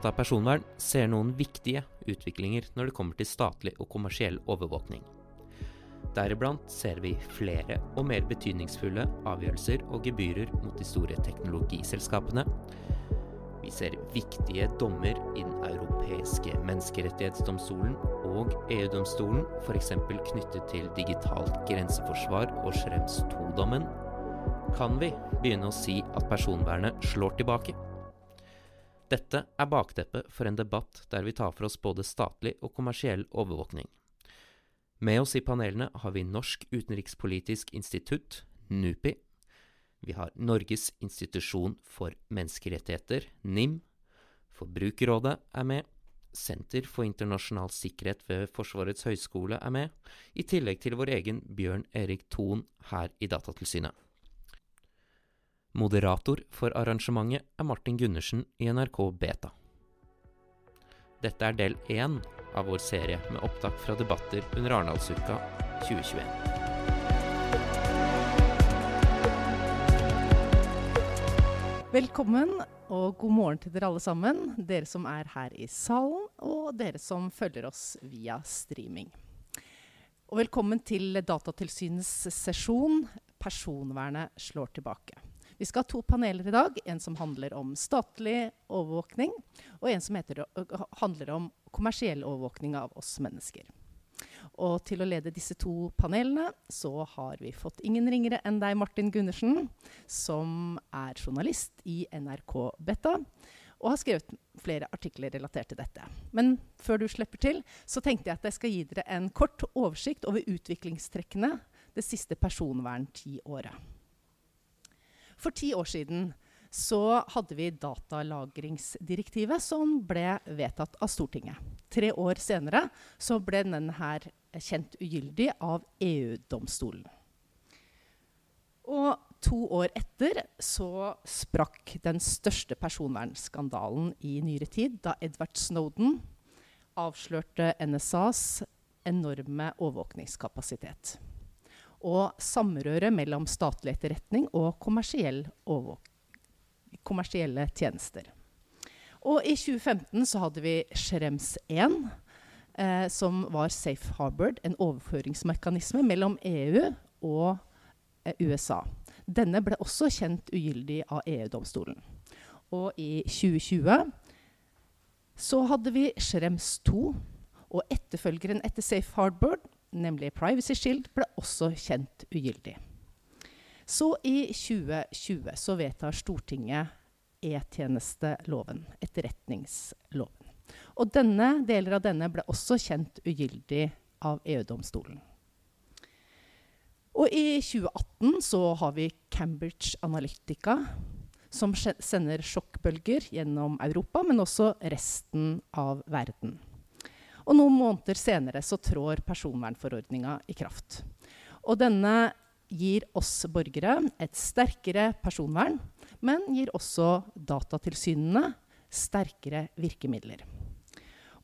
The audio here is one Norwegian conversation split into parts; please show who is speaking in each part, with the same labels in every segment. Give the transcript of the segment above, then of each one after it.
Speaker 1: opptatt av personvern, ser noen viktige utviklinger når det kommer til statlig og kommersiell overvåkning. Deriblant ser vi flere og mer betydningsfulle avgjørelser og gebyrer mot de store teknologiselskapene. Vi ser viktige dommer i Den europeiske menneskerettighetsdomstolen og EU-domstolen, f.eks. knyttet til digitalt grenseforsvar og Schrems 2-dommen. Kan vi begynne å si at personvernet slår tilbake? Dette er bakteppet for en debatt der vi tar for oss både statlig og kommersiell overvåkning. Med oss i panelene har vi Norsk utenrikspolitisk institutt, NUPI. Vi har Norges institusjon for menneskerettigheter, NIM. Forbrukerrådet er med. Senter for internasjonal sikkerhet ved Forsvarets høgskole er med, i tillegg til vår egen Bjørn Erik Thon her i Datatilsynet. Moderator for arrangementet er Martin Gundersen i NRK Beta. Dette er del én av vår serie med opptak fra debatter under Arendalsuka 2021.
Speaker 2: Velkommen og god morgen til dere alle sammen. Dere som er her i salen, og dere som følger oss via streaming. Og velkommen til Datatilsynets sesjon 'Personvernet slår tilbake'. Vi skal ha to paneler i dag. En som handler om statlig overvåkning, og en som heter, handler om kommersiell overvåkning av oss mennesker. Og til å lede disse to panelene så har vi fått ingen ringere enn deg, Martin Gundersen, som er journalist i NRK Beta, og har skrevet flere artikler relatert til dette. Men før du slipper til, så tenkte jeg at jeg skal gi dere en kort oversikt over utviklingstrekkene det siste personverntiåret. For ti år siden så hadde vi datalagringsdirektivet, som ble vedtatt av Stortinget. Tre år senere så ble denne kjent ugyldig av EU-domstolen. Og to år etter så sprakk den største personvernskandalen i nyere tid, da Edward Snowden avslørte NSAs enorme overvåkningskapasitet. Og samrøret mellom statlig etterretning og kommersiell kommersielle tjenester. Og i 2015 så hadde vi Schrems 1, eh, som var safe harbored, en overføringsmekanisme mellom EU og eh, USA. Denne ble også kjent ugyldig av EU-domstolen. Og i 2020 så hadde vi Schrems 2, og etterfølgeren etter safe harbored, nemlig Privacy Shield, ble også kjent ugyldig. Så i 2020 så vedtar Stortinget E-tjenesteloven, etterretningsloven. Og denne, deler av denne ble også kjent ugyldig av EU-domstolen. Og i 2018 så har vi Cambridge Analytica, som sender sjokkbølger gjennom Europa, men også resten av verden. Og noen måneder senere så trår personvernforordninga i kraft. Og denne gir oss borgere et sterkere personvern, men gir også datatilsynene sterkere virkemidler.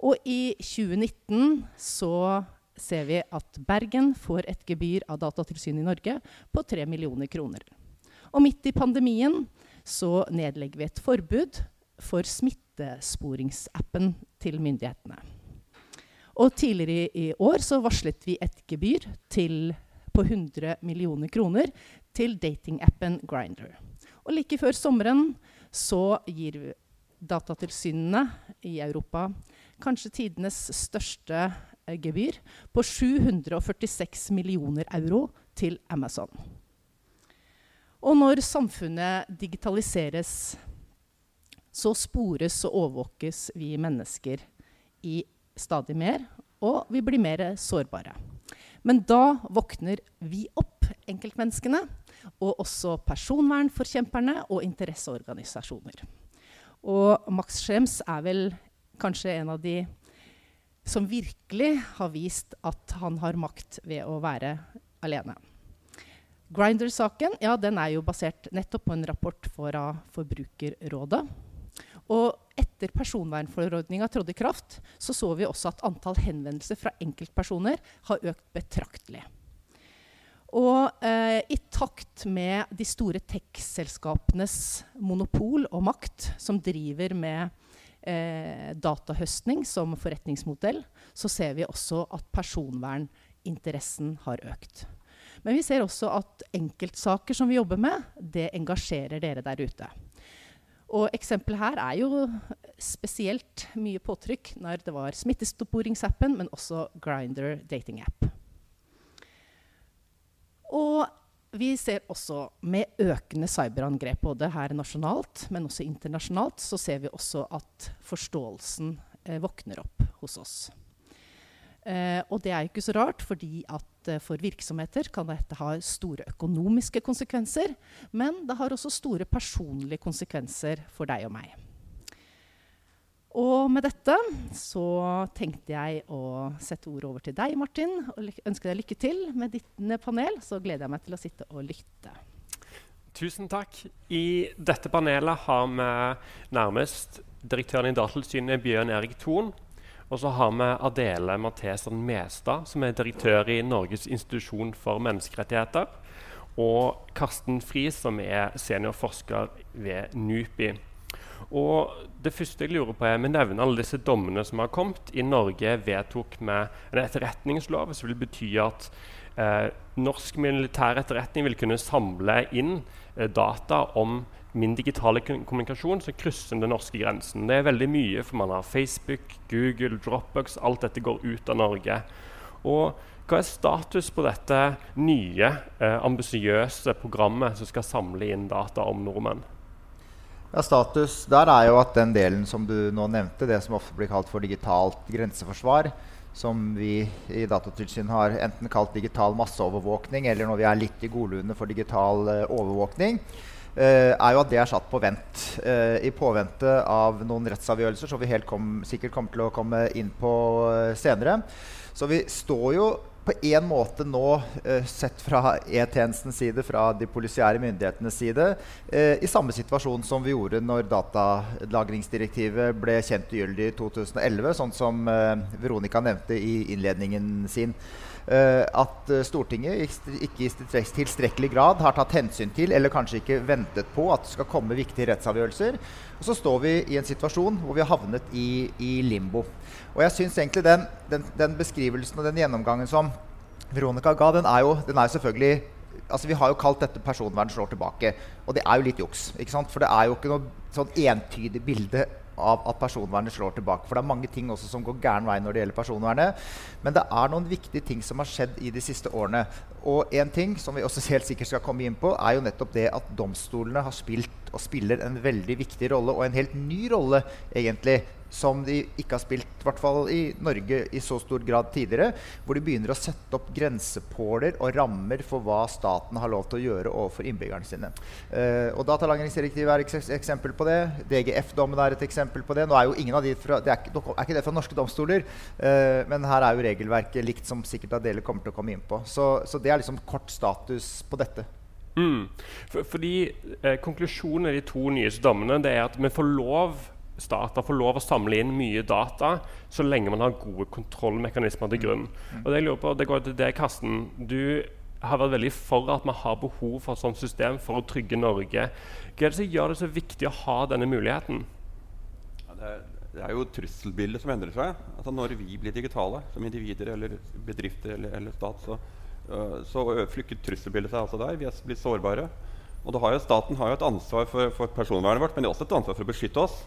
Speaker 2: Og i 2019 så ser vi at Bergen får et gebyr av Datatilsynet i Norge på 3 millioner kroner. Og midt i pandemien så nedlegger vi et forbud for smittesporingsappen til myndighetene. Og tidligere i, år så varslet vi et gebyr til, på 100 millioner kroner til datingappen Grindr. Og like før sommeren så gir datatilsynene i Europa kanskje tidenes største eh, gebyr på 746 millioner euro til Amazon. Og når samfunnet digitaliseres, så spores og overvåkes vi mennesker i stadig mer, og vi blir mer sårbare. Men da våkner vi opp, enkeltmenneskene, og også personvernforkjemperne og interesseorganisasjoner. Og Max Schrems er vel kanskje en av de som virkelig har vist at han har makt ved å være alene. Grinder-saken ja, er basert nettopp på en rapport fra Forbrukerrådet. Og etter personvernforordninga trådte i kraft, så så vi også at antall henvendelser fra enkeltpersoner har økt betraktelig. Og eh, i takt med de store tech-selskapenes monopol og makt, som driver med eh, datahøstning som forretningsmodell, så ser vi også at personverninteressen har økt. Men vi ser også at enkeltsaker som vi jobber med, det engasjerer dere der ute. Og eksempelet her er jo spesielt mye påtrykk når det var smittesporingsappen, men også Grinder datingapp. Og vi ser også med økende cyberangrep, både her nasjonalt, men også internasjonalt, så ser vi også at forståelsen eh, våkner opp hos oss. Eh, og det er ikke så rart, fordi at eh, for virksomheter kan dette ha store økonomiske konsekvenser. Men det har også store personlige konsekvenser for deg og meg. Og med dette så tenkte jeg å sette ordet over til deg, Martin, og ønske deg lykke til med ditt panel. Så gleder jeg meg til å sitte og lytte.
Speaker 3: Tusen takk. I dette panelet har vi nærmest direktøren i Datatilsynet, Bjørn Erik Thon, og så har vi Adele Matheson Mestad, som er direktør i Norges institusjon for menneskerettigheter. Og Karsten Friis, som er seniorforsker ved NUPI. Og det første jeg lurer på er, Vi nevner alle disse dommene som har kommet. I Norge vedtok vi en etterretningslov som vil bety at eh, norsk militær etterretning vil kunne samle inn eh, data om min digitale kommunikasjon som krysser den norske grensen. Det er veldig mye, for man har Facebook, Google, Dropbox. Alt dette går ut av Norge. Og hva er status på dette nye, eh, ambisiøse programmet som skal samle inn data om nordmenn?
Speaker 4: Ja, Status der er jo at den delen som du nå nevnte, det som ofte blir kalt for digitalt grenseforsvar, som vi i Datatilsynet har enten kalt digital masseovervåkning, eller når vi er litt i godlune for digital eh, overvåkning, er jo at det er satt på vent. Uh, I påvente av noen rettsavgjørelser som vi helt kom, sikkert kommer til å komme inn på uh, senere. Så vi står jo på en måte nå, sett fra E-tjenestens side, fra de polisiære myndighetenes side, i samme situasjon som vi gjorde når datalagringsdirektivet ble kjent ugyldig i 2011, sånn som Veronica nevnte i innledningen sin. Uh, at uh, Stortinget ikke i tilstrekkelig grad har tatt hensyn til eller kanskje ikke ventet på at det skal komme viktige rettsavgjørelser. Og så står vi i en situasjon hvor vi har havnet i, i limbo. Og jeg syns egentlig den, den, den, beskrivelsen og den gjennomgangen som Veronica ga, den er jo, den er jo selvfølgelig altså Vi har jo kalt dette 'personvern slår tilbake'. Og det er jo litt juks. ikke sant? For det er jo ikke noe sånn entydig bilde av at personvernet slår tilbake. For det er mange ting også som går gæren vei når det gjelder personvernet. Men det er noen viktige ting som har skjedd i de siste årene. Og en ting som vi også helt sikkert skal komme inn på, er jo nettopp det at domstolene har spilt og spiller en veldig viktig rolle, og en helt ny rolle egentlig, som de ikke har spilt, i hvert fall i Norge, i så stor grad tidligere. Hvor de begynner å sette opp grensepåler og rammer for hva staten har lov til å gjøre overfor innbyggerne sine. Uh, og Datalagringsdirektivet er et eksempel på det. DGF-dommen er et eksempel på det. Nå er jo ingen av de fra, det er, er ikke det fra norske domstoler, uh, men her er jo regelverket likt, som sikkert Adele kommer til å komme inn på. Så, så det er liksom kort status på dette.
Speaker 3: Mm. For, fordi eh, Konklusjonen i de to nyeste dommene det er at vi får lov stater får lov å samle inn mye data så lenge man har gode kontrollmekanismer til grunn. Mm. Og Det jeg lurer på, det går til deg, Karsten. Du har vært veldig for at vi har behov for et sånt system for å trygge Norge. Hva er det som gjør det så viktig å ha denne muligheten?
Speaker 5: Ja, det, er, det, er, jo trusselbildet som endrer seg. Altså Når vi blir digitale som individer eller bedrifter eller, eller stat, så, uh, så flykker trusselbildet seg altså der. Vi er blitt sårbare. Og har jo, Staten har jo et ansvar for, for personvernet vårt, men det er også et ansvar for å beskytte oss.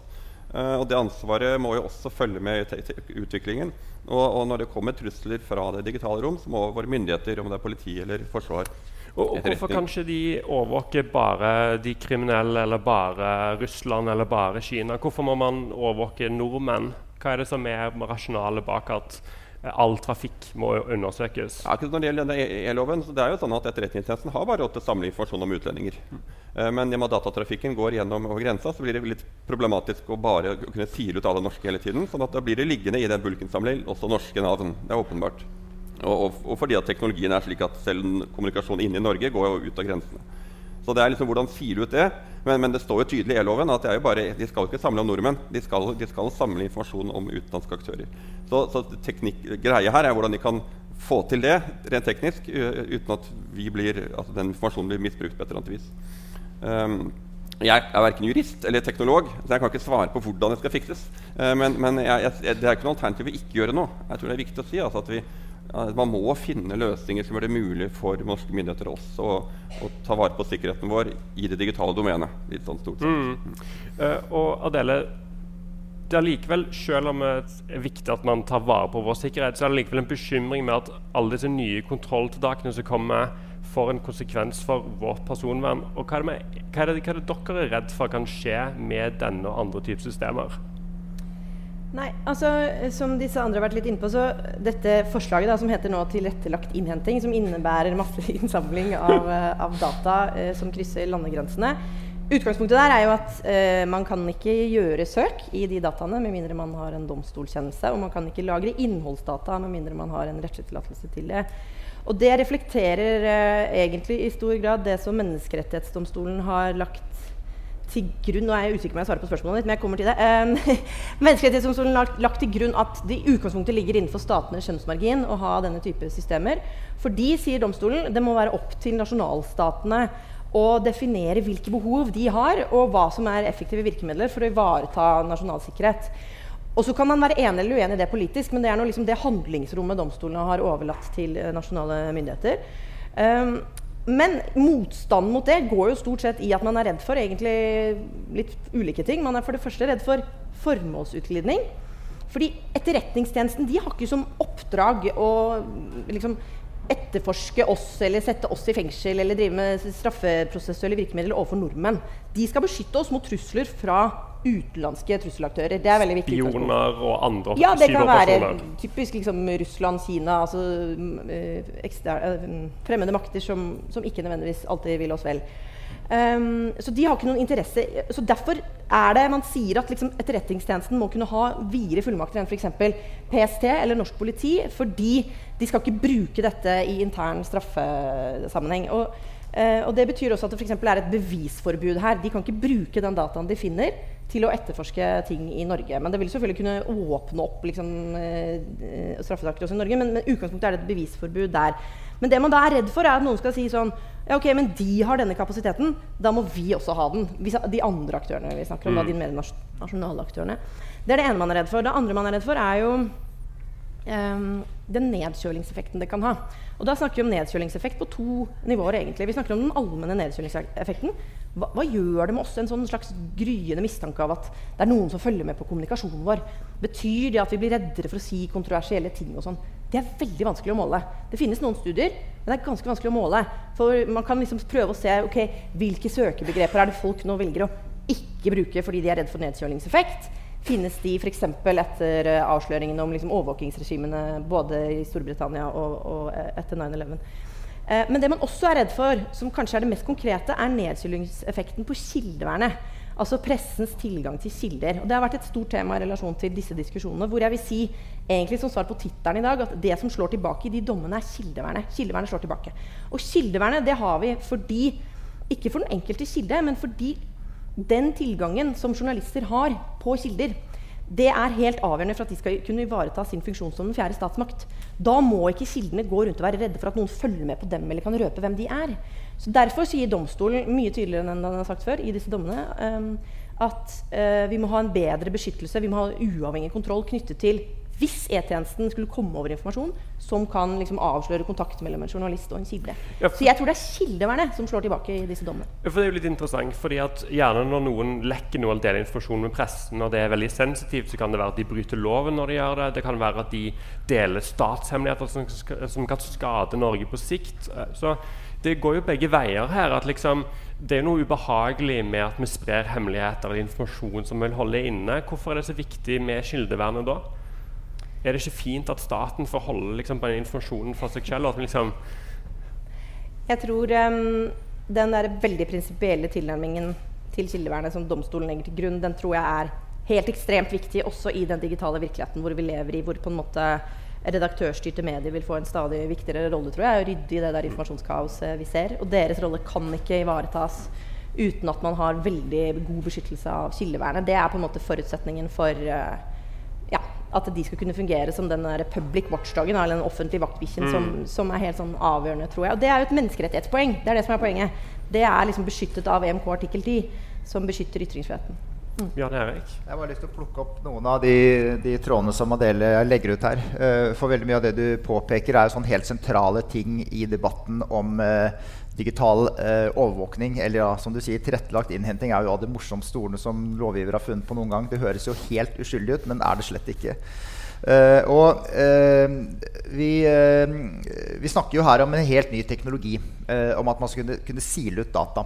Speaker 5: Uh, og Det ansvaret må jo også følge med i utviklingen. Og, og, når det kommer trusler fra det digitale rom, så må våre myndigheter, om det er politi eller forsvar
Speaker 3: og, og Hvorfor kan ikke de overvåke bare de kriminelle, eller bare Russland eller bare Kina? Hvorfor må man overvåke nordmenn? Hva er det som er rasjonalet bak at all trafikk må undersøkes.
Speaker 5: Ja, når det gjelder denne E-loven, så det er jo sånn at Etterretningstjenesten har bare råd til å samle informasjon om utlendinger. Mm. Men gjennom at datatrafikken går gjennom over grensa, så blir det litt problematisk å bare kunne sile ut alle norske hele tiden. sånn at da blir det liggende i den bulken samling også norske navn. Det er åpenbart. Og, og, og, fordi at teknologien er slik at selv kommunikasjon inne i Norge går jo ut av grensene. Så det er liksom hvordan file ut det. Men, men, det står jo tydelig i e-loven at bare, de skal ikke samle om nordmenn. De skal, de skal samle informasjon om utenlandske aktører. Så, så teknikk, greia her er hvordan de kan få til det rent teknisk uten at blir, altså den informasjonen blir misbrukt på et eller annet vis. Um, jeg er verken jurist eller teknolog, så jeg kan ikke svare på hvordan det skal fikses. Uh, men, men jeg, jeg, det er ikke noe alternativ å ikke gjøre noe. Jeg tror det er viktig å si altså, at vi man må finne løsninger som gjør det mulig for norske myndigheter også å, å ta vare på sikkerheten vår i det digitale domenet. litt sånn stort. Mm.
Speaker 3: Uh, og Adele, det er likevel, selv om det er viktig at man tar vare på vår sikkerhet, så er det likevel en bekymring med at alle disse nye kontrolltiltakene som kommer, får en konsekvens for vårt personvern. Og hva er, det med, hva er, det, hva er det dere er redd for kan skje med denne og andre typer systemer?
Speaker 6: Nei, altså Som disse andre har vært litt inne på, så dette forslaget da, som heter nå tilrettelagt innhenting, som innebærer masse innsamling av, eh, av data eh, som krysser landegrensene Utgangspunktet der er jo at eh, man kan ikke gjøre søk i de dataene med mindre man har en domstolkjennelse, og man kan ikke lagre innholdsdata med mindre man har en rettstillatelse til det. Og det reflekterer eh, egentlig i stor grad det som Menneskerettighetsdomstolen har lagt til grunn Nå er jeg usikker på om jeg svarer på spørsmålet ditt, men jeg kommer til det. Um, Menneskerettighetsdomstolen har lagt til grunn at det i utgangspunktet ligger innenfor statenes skjønnsmargin å ha denne type systemer. Fordi, sier domstolen, det må være opp til nasjonalstatene å definere hvilke behov de har, og hva som er effektive virkemidler for å ivareta nasjonal sikkerhet. Og så kan man være enig eller uenig i det politisk, men det er nå liksom det handlingsrommet domstolene har overlatt til eh, nasjonale myndigheter. Um, men motstanden mot det går jo stort sett i at man er redd for egentlig litt ulike ting. Man er for det første redd for formålsutglidning. Fordi Etterretningstjenesten de har ikke som oppdrag å liksom, etterforske oss eller sette oss i fengsel eller drive med straffeprosessuelle virkemidler overfor nordmenn. De skal beskytte oss mot trusler fra utenlandske trusselaktører. Det er veldig viktig.
Speaker 3: Spioner og andre
Speaker 6: Ja, det kan være typisk liksom, Russland, Kina altså øh, ekstra, øh, Fremmede makter som, som, ikke nødvendigvis alltid vil oss vel. Um, så de har ikke noen interesse Så Derfor er det man sier at liksom, Etterretningstjenesten må kunne ha videre fullmakter enn f.eks. PST eller norsk politi, fordi de skal ikke bruke dette i intern straffesammenheng. Og, uh, og Det betyr også at det for er et bevisforbud her. De kan ikke bruke den dataen de finner, til å etterforske ting i Norge. Men det vil selvfølgelig kunne åpne opp liksom, eh, straffesaker også i Norge. Men, men utgangspunktet er det et bevisforbud der. Men det man da er redd for, er at noen skal si sånn ja, ok, men de har denne kapasiteten, da må vi også ha den. De andre aktørene vi snakker om, mm. da, de mer nasjonale aktørene. Det er det ene man er redd for. Det andre man er redd for, er jo um, den nedkjølingseffekten det kan ha. Og da snakker vi om nedkjølingseffekt på to nivåer. egentlig. Vi snakker om den allmenne nedkjølingseffekten. Hva, hva, gjør det med oss? En sånn slags gryende mistanke av at det er noen som følger med på kommunikasjonen vår. Betyr det at vi blir reddere for å si kontroversielle ting? og sånn? Det er veldig vanskelig å måle. Det finnes noen studier, men det er ganske vanskelig å måle. For man kan liksom prøve å se ok, hvilke søkebegreper er det folk nå velger å ikke bruke fordi de er redd for nedkjølingseffekt finnes de f.eks. etter uh, avsløringene om liksom, overvåkingsregimene både i Storbritannia og, og uh, etter 9-11. Uh, eh, men det man også er redd for, som kanskje er det mest konkrete, er nedkjølingseffekten på kildevernet. Altså pressens tilgang til kilder. Og det har vært et stort tema i relasjon til disse diskusjonene. Hvor jeg vil si, egentlig som svar på tittelen i dag, at det som slår tilbake i de dommene, er kildevernet. Kildevernet slår tilbake. Og kildevernet det har vi fordi Ikke for den enkelte kilde, men fordi den tilgangen som journalister har på kilder, det er helt avgjørende for at de skal kunne ivareta sin funksjon som den fjerde statsmakt. Da må ikke kildene gå rundt og være redde for at noen følger med på dem eller kan røpe hvem de er. Så Derfor sier domstolen mye tydeligere enn den har sagt før i disse dommene um, at uh, vi må ha en bedre beskyttelse, vi må ha uavhengig kontroll knyttet til hvis E-tjenesten skulle komme over informasjon som kan liksom avsløre kontakt mellom en journalist og en kilde. Ja, så jeg tror det er kildevernet som slår tilbake i disse dommene.
Speaker 3: Ja, for det er jo litt interessant, fordi at gjerne Når noen lekker noe eller deler informasjon med pressen, og det er veldig sensitivt, så kan det være at de bryter loven når de gjør det. Det kan være at de deler statshemmeligheter som, som kan skade Norge på sikt. Så det går jo begge veier her. at liksom det er noe ubehagelig med at vi sprer hemmeligheter eller informasjon som vi vil holde inne. Hvorfor er det så viktig med kildevernet da? Er det ikke fint at staten får holde liksom, på den informasjonen for seg selv? Liksom
Speaker 6: jeg tror um, den der veldig prinsipielle tilnærmingen til kildevernet som domstolen legger til grunn, den tror jeg er helt ekstremt viktig også i den digitale virkeligheten hvor vi lever i, hvor på en måte redaktørstyrte medier vil få en stadig viktigere rolle, tror jeg, å rydde i det der informasjonskaoset vi ser. Og deres rolle kan ikke ivaretas uten at man har veldig god beskyttelse av kildevernet. Det er på en måte forutsetningen for uh, at de skal kunne fungere som den der public watchdogen, eller den offentlige vaktbikkjen,
Speaker 3: Mm.
Speaker 6: som, som er helt sånn avgjørende, tror jeg. Og det er jo et menneskerettighetspoeng. Det er det som er poenget. Det er liksom beskyttet av EMK artikkel 10, som beskytter ytringsfriheten.
Speaker 3: Bjørn Erik?
Speaker 4: Jeg har bare lyst til å plukke opp noen av de, de trådene som Adele legger ut her. Eh, for veldig mye av det du påpeker, er jo sånn helt sentrale ting i debatten om eh, digital eh, overvåkning. Eller ja, som du sier, tilrettelagt innhenting er jo av det morsomste ordene som lovgiver har funnet på noen gang. Det høres jo helt uskyldig ut, men er det slett ikke. Eh, og eh, vi, eh, vi snakker jo her om en helt ny teknologi. om at man skal kunne, kunne sile ut data.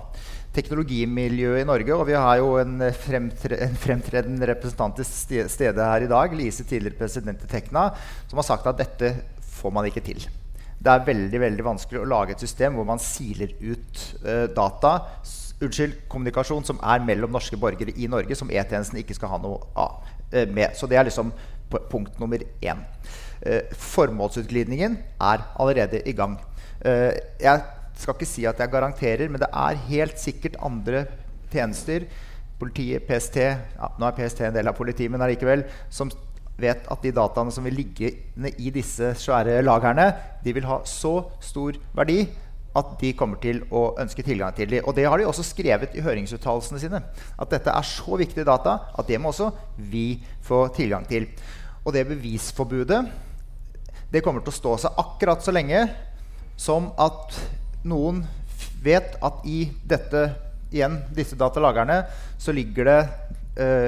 Speaker 4: Teknologimiljøet i Norge, og vi har jo en, fremtre, en fremtredende representant til ste- stede her i dag, Lise, tidligere president i Tekna, som har sagt at dette får man ikke til. Det er veldig veldig vanskelig å lage et system hvor man siler ut uh, data unnskyld, kommunikasjon som er mellom norske borgere i Norge, som E-tjenesten ikke skal ha noe av, uh, med. Så det er liksom punkt nummer én. Uh, formålsutglidningen er allerede i gang. Jeg skal ikke si at jeg garanterer, men det er helt sikkert andre tjenester, politiet, PST ja, Nå er PST en del av politiet, men allikevel, som vet at de dataene som vil ligge i disse svære lagrene, de vil ha så stor verdi at de kommer til å ønske tilgang til dem. Og det har de også skrevet i høringsuttalelsene sine. At dette er så viktige data at det må også vi få tilgang til. Og det bevisforbudet det kommer til å stå seg akkurat så lenge som at noen vet at i dette, igjen, disse datalagrene så ligger det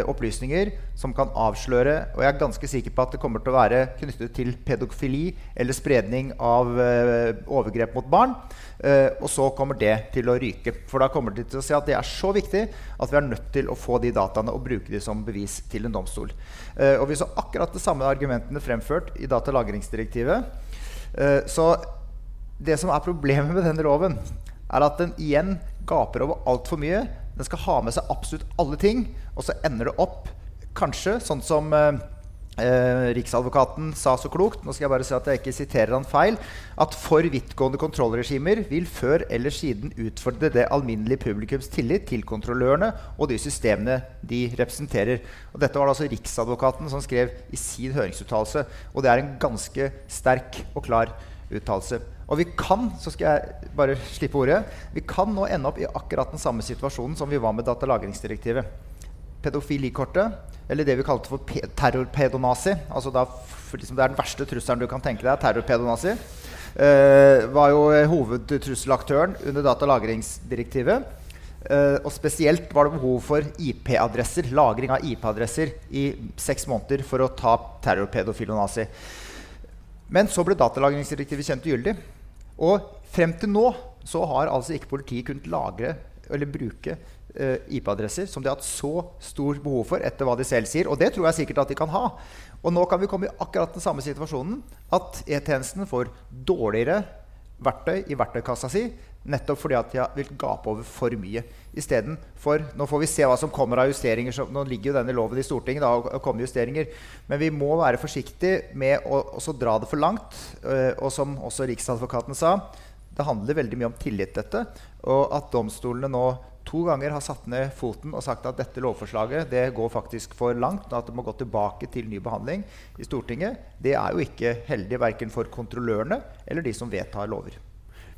Speaker 4: opplysninger som kan avsløre Og jeg er ganske sikker på at det kommer til å være knyttet til pedofili eller spredning av eh, overgrep mot barn. Eh, og så kommer det til å ryke. For da kommer de til å si at det er så viktig at vi er nødt til å få de dataene og bruke de som bevis til en domstol. Eh, og vi så akkurat de samme argumentene fremført i datalagringsdirektivet. Eh, så det som er problemet med denne loven, er at den igjen gaper over altfor mye. Den skal ha med seg absolutt alle ting, og så ender det opp kanskje sånn som eh, eh, Riksadvokaten sa så klokt Nå skal jeg bare si at jeg ikke siterer han feil. At for vidtgående kontrollregimer vil før eller siden utfordre det alminnelige publikums tillit til kontrollørene og de systemene de representerer. Og dette var det altså Riksadvokaten som skrev i sin høringsuttalelse. Og det er en ganske sterk og klar uttalelse. Og vi kan så skal jeg bare slippe ordet, vi kan nå ende opp i akkurat den samme situasjonen som vi var med datalagringsdirektivet. Pedofilikortet, eller det vi kalte for terrorpedonazi altså da, liksom det er den verste trusselen du kan tenke deg, terrorpedonasi, eh, var jo hovedtrusselaktøren under datalagringsdirektivet. Eh, og spesielt var det behov for IP-adresser, lagring av IP-adresser i seks måneder for å ta terrorpedofilonasi. Men så ble datalagringsdirektivet kjent ugyldig. Og frem til nå så har altså ikke politiet kunnet lagre eller bruke eh, IP-adresser som de har hatt så stor behov for etter hva de selv sier. Og det tror jeg sikkert at de kan ha. Og nå kan vi komme i akkurat den samme situasjonen. At E-tjenesten får dårligere verktøy i verktøykassa si nettopp fordi at de har vil gape over for mye. Istedenfor Nå får vi se hva som kommer av justeringer. Så, nå ligger jo denne loven i Stortinget da, og, kommer justeringer. Men vi må være forsiktige med å også dra det for langt. øh, og som også Riksadvokaten sa, det handler veldig mye om tillit, dette. Og at domstolene nå to ganger har satt ned foten og sagt at dette lovforslaget det går faktisk for langt, og at det må gå tilbake til ny behandling i Stortinget, det er jo ikke heldig verken for kontrollørene eller de som vedtar lover.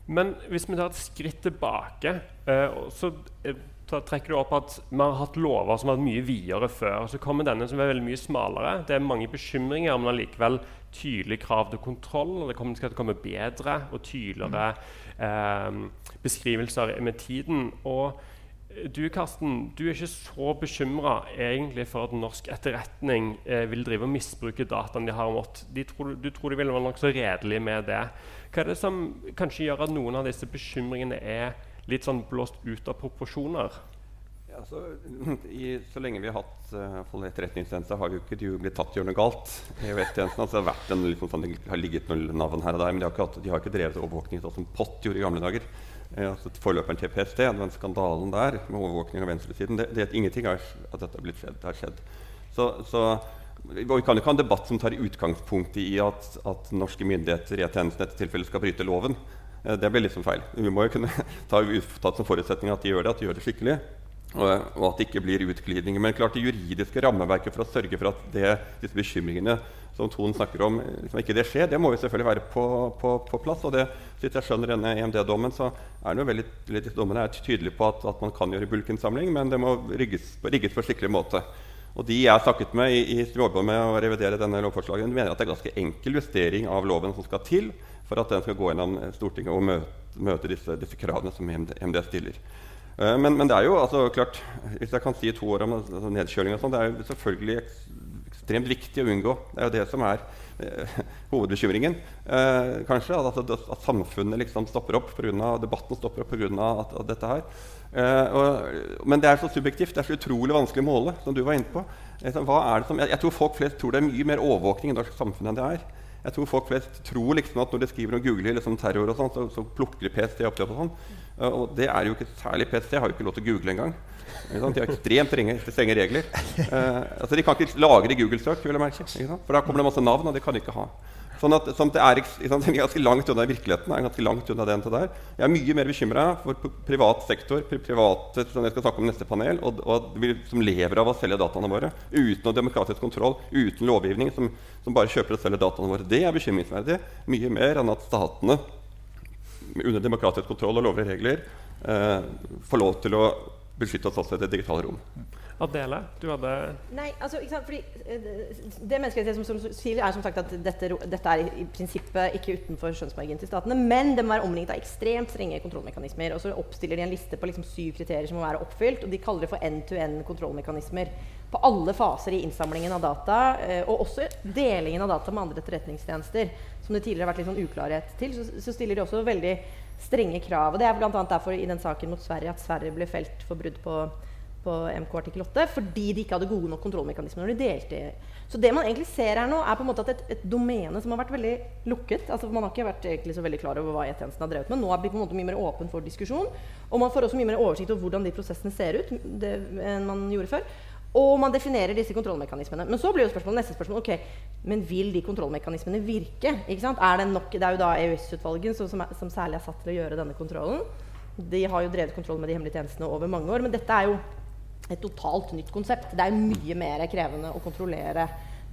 Speaker 3: Men hvis vi tar et skritt tilbake, eh, så eh, trekker du opp at vi har hatt lover som har vært mye videre før. Så kommer denne som er veldig mye smalere. Det er mange bekymringer, men allikevel tydelige krav til kontroll. og Det kommer, skal komme bedre og tydeligere eh, beskrivelser med tiden. og eh, du Karsten, du er ikke så bekymra for at norsk etterretning eh, vil drive og misbruke dataene de har. De tror, du tror de vil være nokså redelige med det. Hva er det som kanskje gjør at noen av disse bekymringene er litt sånn blåst ut av proporsjoner?
Speaker 5: Ja, så, i, så lenge vi har hatt uh, etterretningstjeneste, har jo ikke de blitt tatt i noe galt. EOS-tjenesten altså, har liksom, sånn, det har ligget noen navn her og der, men de har ikke, hatt, de har ikke drevet overvåkning sånn som POT gjorde i gamle dager. Eh, altså, forløperen til PST, den skandalen der med overvåkning av venstresiden det, det, Ingenting av at dette har skjedd, har skjedd. Så, så vi kan ikke ha en debatt som tar utgangspunkt i at, at norske myndigheter i dette tilfellet skal bryte loven. Eh, Det blir liksom feil. Vi må jo kunne ta tatt som forutsetning at de gjør det, at de gjør det skikkelig. Og, og at det ikke blir utglidninger. Men klart det juridiske rammeverket for å sørge for at det, disse bekymringene som Ton snakker om, liksom ikke det skjer, det må jo selvfølgelig være på, på, på plass. Og det, hvis jeg skjønner denne EMD-dommen, så er den jo veldig, veldig dommene er tydelig på at, at, man kan gjøre bulkinnsamling, men det må rigges, rigges på skikkelig måte. Og de jeg snakket med i, i jobber med å revidere denne lovforslaget, mener at det er ganske enkel justering av loven som skal til for at den skal gå gjennom Stortinget og møte, møte disse, disse, kravene som MD, stiller. Uh, men, men, det er jo altså, klart, hvis jeg kan si to år om altså, nedkjøling og sånn, det er jo selvfølgelig ekstremt viktig å unngå. Det er jo det som er eh, hovedbekymringen. Eh, kanskje at, at, at, samfunnet liksom stopper opp på debatten stopper opp pga. dette her. Eh, og, men det er så subjektivt. Det er så utrolig vanskelig å måle. som du var inne på. Liksom, som, jeg, jeg, tror folk flest tror det er mye mer overvåkning i norsk samfunn enn det er. Jeg tror folk flest tror liksom at når de skriver og googler liksom terror, og sånt, så, så plukker PST opp det. Og, sånn. Og det er jo ikke særlig PST. har jo ikke lov til å google engang. De har ekstremt strenge, regler. Uh, altså de kan ikke lagre Google-søk, vil jeg merke, for da kommer det masse navn, og det kan de ikke ha. Sånn at, sånn at det er, er, ganske langt unna virkeligheten. er ganske langt unna den der. Jeg er mye mer bekymra for privat sektor, private som jeg skal snakke om neste panel, og, og vi som lever av å selge dataene våre uten demokratisk kontroll, uten lovgivning, som, som bare kjøper og selger dataene våre. Det er bekymringsverdig. Mye mer enn at statene under demokratisk kontroll og lover og regler eh, får lov til å beskytte oss også i det digitale rom.
Speaker 3: Adele, du hadde
Speaker 6: Nei, altså, ikke sant, fordi eh, Det menneskerettighet som, sier, er som sagt at dette, dette er i, prinsippet ikke utenfor skjønnsmarginen til statene, men det må være omringet av ekstremt strenge kontrollmekanismer. Og så oppstiller de en liste på liksom syv kriterier som må være oppfylt, og de kaller det for end-to-end kontrollmekanismer. På alle faser i innsamlingen av data, eh, og også delingen av data med andre etterretningstjenester, som det tidligere har vært litt sånn uklarhet til, så, så stiller de også veldig strenge krav. Og det er bl.a. derfor i den saken mot Sverige at Sverige ble felt for brudd på, på MK artikkel 8 fordi de ikke hadde gode nok kontrollmekanismer når de delte. Så det man egentlig ser her nå, er på en måte at et, et domene som har vært veldig lukket altså Man har ikke vært egentlig så veldig klar over hva E-tjenesten har drevet med. Nå er det på en måte mye mer åpen for diskusjon. Og man får også mye mer oversikt over hvordan de prosessene ser ut det, enn man gjorde før. Og man definerer disse kontrollmekanismene. Men så blir jo spørsmålet, neste spørsmål ok, men vil de kontrollmekanismene virke? Er det, nok, det er jo da EØS-utvalget som, som, særlig er satt til å gjøre denne kontrollen. De har jo drevet kontroll med de hemmelige tjenestene over mange år. Men dette er jo et totalt nytt konsept. Det er mye mer krevende å kontrollere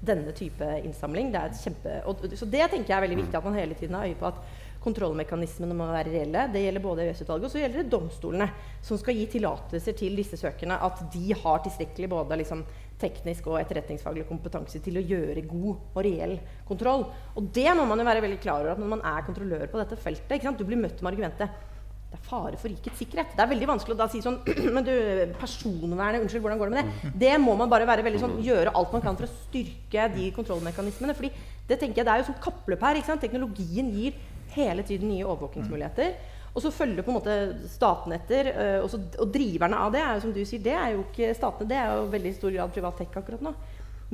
Speaker 6: denne type innsamling. Det kjempe, og, så det tenker jeg er veldig viktig at man hele tiden har øye på at kontrollmekanismene må være reelle. Det gjelder både EØS-utvalget og så gjelder det domstolene, som skal gi tillatelser til disse søkerne. At de har tilstrekkelig både liksom, teknisk og etterretningsfaglig kompetanse til å gjøre god og reell kontroll. Og det må man jo være veldig klar over at når man er kontrollør på dette feltet. Du blir møtt med argumentet det er fare for rikets sikkerhet. Det er veldig vanskelig å da si sånn Men du, personvernet, unnskyld, hvordan går det med det? Det må man bare være veldig sånn, gjøre alt man kan for å styrke de kontrollmekanismene. fordi det tenker jeg, det er jo som kappløp her. Teknologien gir hele tiden nye overvåkingsmuligheter. Og så følger på en måte statene etter. Øh, og, så, og, driverne av det er jo som du sier, det er jo ikke statene, det er jo veldig stor grad privat tech akkurat nå.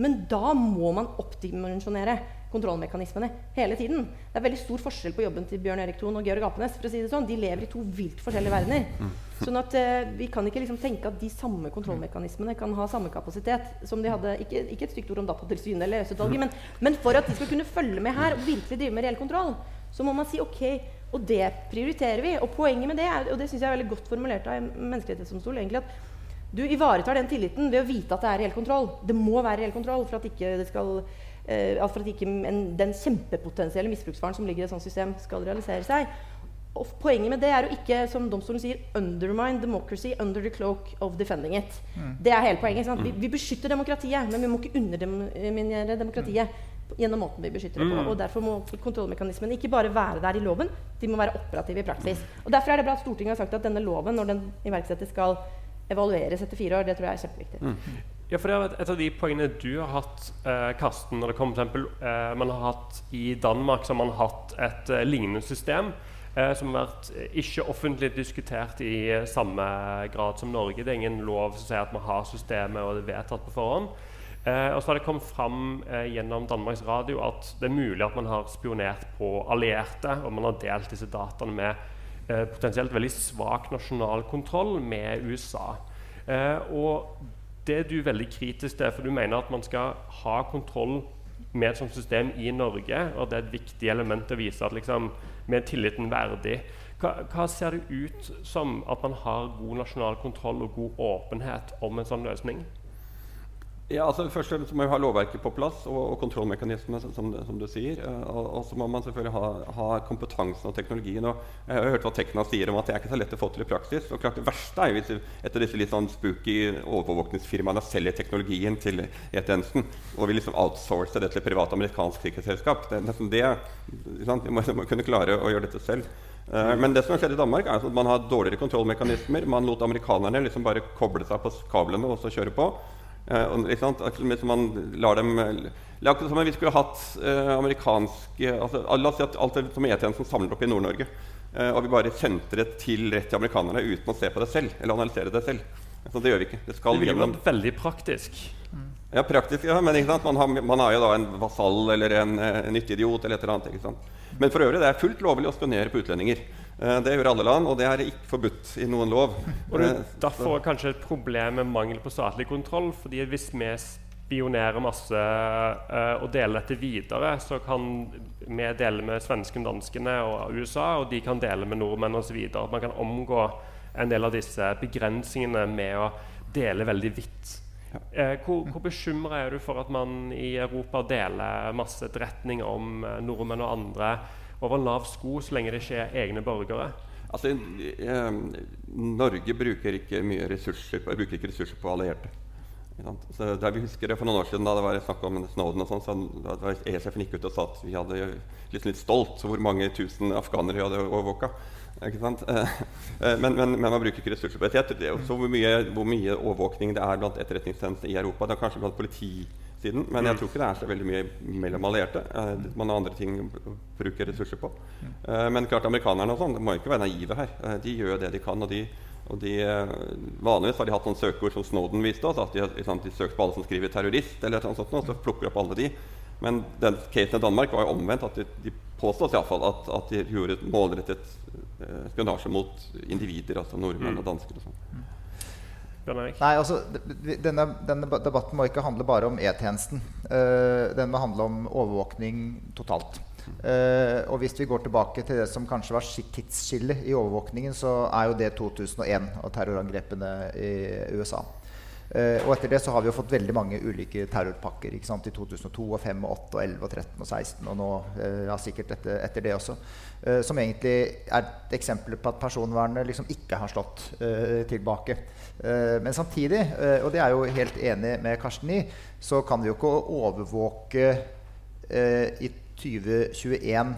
Speaker 6: Men da må man oppdimensjonere kontrollmekanismene hele tiden. Det er veldig stor forskjell på jobben til Bjørn Erik Thon og Georg Apenes. for å si det sånn. De lever i to vilt forskjellige verdener. Mm. Sånn at eh, Vi kan ikke liksom tenke at de samme kontrollmekanismene kan ha samme kapasitet som de hadde Ikke, ikke et stygt ord om Datatilsynet eller EØS-utvalget, men, men, for at de skal kunne følge med her og virkelig drive med reell kontroll, så må man si ok, og det prioriterer vi. Og poenget med det er, og det synes jeg er veldig godt formulert av Menneskerettighetsdomstol, egentlig at du ivaretar den tilliten ved å vite at det er reell kontroll. Det må være reell kontroll for at ikke, skal, uh, for at ikke en, den kjempepotensielle misbruksfaren som ligger i et sånt system, skal realisere seg. Og poenget med det er å ikke som domstolen sier, 'undermine democracy under the cloak of defending it'. Mm. Det er hele poenget. Vi, vi, beskytter demokratiet, men vi må ikke underminere demokratiet gjennom måten vi beskytter det på. Mm. Og Derfor må kontrollmekanismene ikke bare være der i loven, de må være operative i praksis. Og Derfor er det bra at Stortinget har sagt at denne loven, når den iverksettes, skal evalueres etter fire år. Det tror jeg er kjempeviktig.
Speaker 3: Ja, for det er Et av de poengene du har hatt, eh, Karsten, når det kommer eksempel, eh, man har hatt I Danmark så har man hatt et eh, lignende system eh, som har vært eh, ikke offentlig diskutert i eh, samme grad som Norge. Det er ingen lov som sier at man har systemet og det er vedtatt på forhånd. Og så har det kommet fram gjennom Danmarks Radio at det er mulig at man har spionert på allierte, og man har delt disse dataene med potensielt veldig svak nasjonal kontroll med USA. Og det er du veldig kritisk til, for du mener at man skal ha kontroll med et sånt system i Norge. Og det er et viktig element å vise at liksom, med tilliten verdig. Hva, hva, ser det ut som at man har god nasjonal kontroll og god åpenhet om en sånn løsning?
Speaker 5: Ja, altså Først så må vi ha lovverket på plass og, og kontrollmekanismene, som, som, du sier. Uh, og, og, så må man selvfølgelig ha, ha, kompetansen og teknologien. Og jeg har hørt hva Tekna sier om at det er ikke så lett å få til i praksis. Og klart Det verste er jo hvis etter disse litt sånn spooky overvåkningsfirmaene selger teknologien til E-tjenesten og vil liksom outsource det til privat amerikansk sikkerhetsselskap. Det, det, det, sant? Vi må, må kunne klare å gjøre dette selv. Uh, men det som har skjedd i Danmark, er at man har dårligere kontrollmekanismer. Man lot amerikanerne liksom bare koble seg på kablene og så kjøre på. Uh, man lar dem Akkurat som om vi skulle hatt eh, amerikanske altså, La oss si at alt det som E-tjenesten samler opp i Nord-Norge, eh, og vi bare sentrer det til rett til amerikanerne uten å se på det selv, eller analysere det selv. Så det gjør vi ikke. Det skal
Speaker 3: det blir veldig praktisk.
Speaker 5: Ja, praktisk, ja, men man har, man, har, jo da en vasall eller en, en nytteidiot eller et eller annet. Men for øvrig det er fullt lovlig å spionere på utlendinger. Eh, det gjør alle land, og det er ikke forbudt i noen lov.
Speaker 3: Og det er eh, kanskje et problem med mangel på statlig kontroll. fordi hvis vi spionerer masse og deler dette videre, så kan vi dele med svenskene, danskene og USA, og de kan dele med nordmenn osv. Man kan omgå en del av disse begrensningene med å dele veldig vidt. Eh, hvor, hvor bekymra er du for at man i Europa deler masse etterretning om eh, nordmenn og andre over lav sko så lenge det ikke er egne borgere?
Speaker 5: Altså, eh, Norge bruker ikke mye ressurser på, bruker ikke ressurser på allierte. Så der vi husker det For noen år siden da det var snakk om Snowden, og sånn, så da ESF gikk ut og sa at vi hadde liksom litt stolt hvor mange tusen afghanere vi hadde overvåka. Ikke sant? Eh, eh, men, men, men, man bruker ikke ressurser på det. Det er også hvor mye, hvor mye overvåkning det er blant etterretningstjenester i Europa. Det er kanskje blant politisiden. Men jeg mm. tror ikke det er så veldig mye mellom allierte. Uh, man har andre ting å bruke ressurser på. Uh, men klart amerikanerne og sånn, må ikke være naive her. De gjør det de kan. og de, og de, vanligvis har de hatt sånne søkeord som Snowden viste oss. at De, de søker på alle som skriver 'terrorist', eller sånt, og så plukker de opp alle de. Men den casen i Danmark var jo omvendt. at De, de påstås iallfall at, at de gjorde et målrettet spionasje mot individer, altså nordmenn og dansker. og sånn. Mm.
Speaker 4: Nei, altså, denne, denne, debatten må ikke handle bare om E-tjenesten. Uh, den må handle om overvåkning totalt. Uh, og hvis vi går tilbake til det som kanskje var tidsskillet i overvåkningen, så er jo det 2001 og terrorangrepene i USA. Uh, og etter det så har vi jo fått veldig mange ulike terrorpakker. ikke sant? I 2002, og 5, og 8, og 11, og 13 og 16, og nå uh, ja, sikkert etter, etter det også. Uh, som egentlig er et eksempel på at personvernet liksom ikke har slått tilbake. men samtidig, og det er jo helt enig med Karsten i, så kan vi jo ikke overvåke i 2021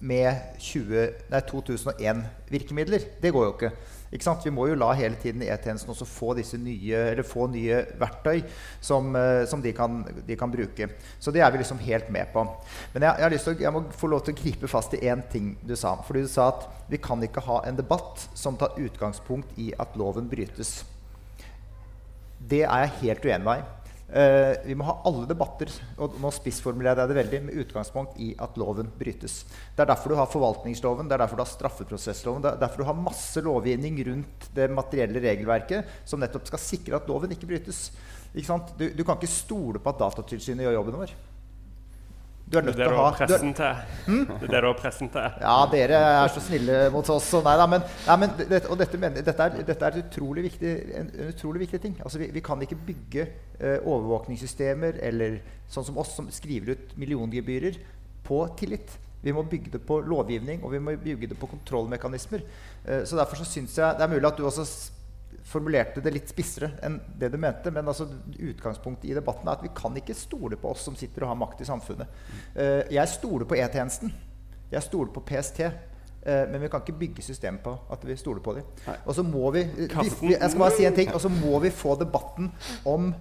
Speaker 4: med 20, nei, 2001-virkemidler. Det går jo ikke. Vi må jo la hele tiden E-tjenesten også få nye, få nye verktøy som, uh, som de, kan, de, kan, bruke. Så det er vi liksom helt med på. Men jeg, jeg, å, jeg må få lov til å gripe fast i én ting du sa. Fordi du sa at vi kan ikke ha en debatt som tar utgangspunkt i at loven brytes. Det er jeg helt uenig med i. Uh, vi må ha alle debatter og nå spissformulerer jeg det veldig, med utgangspunkt i at loven brytes. Det er derfor du har forvaltningsloven, det er derfor du har straffeprosessloven. Det er derfor du har masse lovgivning rundt det materielle regelverket som nettopp skal sikre at loven ikke brytes. Ikke du, du, kan ikke stole på at Datatilsynet gjør jobben vår.
Speaker 3: Du er nødt til å ha. Hmm? Det er det du har pressen til.
Speaker 4: Ja, dere er så snille mot oss. Og, nei, da, men, nei, men det, og dette, mener, dette, er, dette er utrolig viktig, en, en, utrolig viktig ting. Altså, vi, vi kan ikke bygge uh, overvåkningssystemer eller sånn som oss, som skriver ut milliongebyrer, på tillit. Vi må bygge det på lovgivning og vi må bygge det på kontrollmekanismer. Uh, så derfor så syns jeg Det er mulig at du også formulerte det litt spissere enn det du mente. Men altså, utgangspunktet i debatten er at vi kan ikke stole på oss som sitter og har makt i samfunnet. Uh, jeg stoler på E-tjenesten. Jeg stoler på PST. Eh, men vi kan ikke bygge systemet på at vi stoler på dem. Og så må vi, vi, jeg skal bare si en ting, og så må vi få debatten om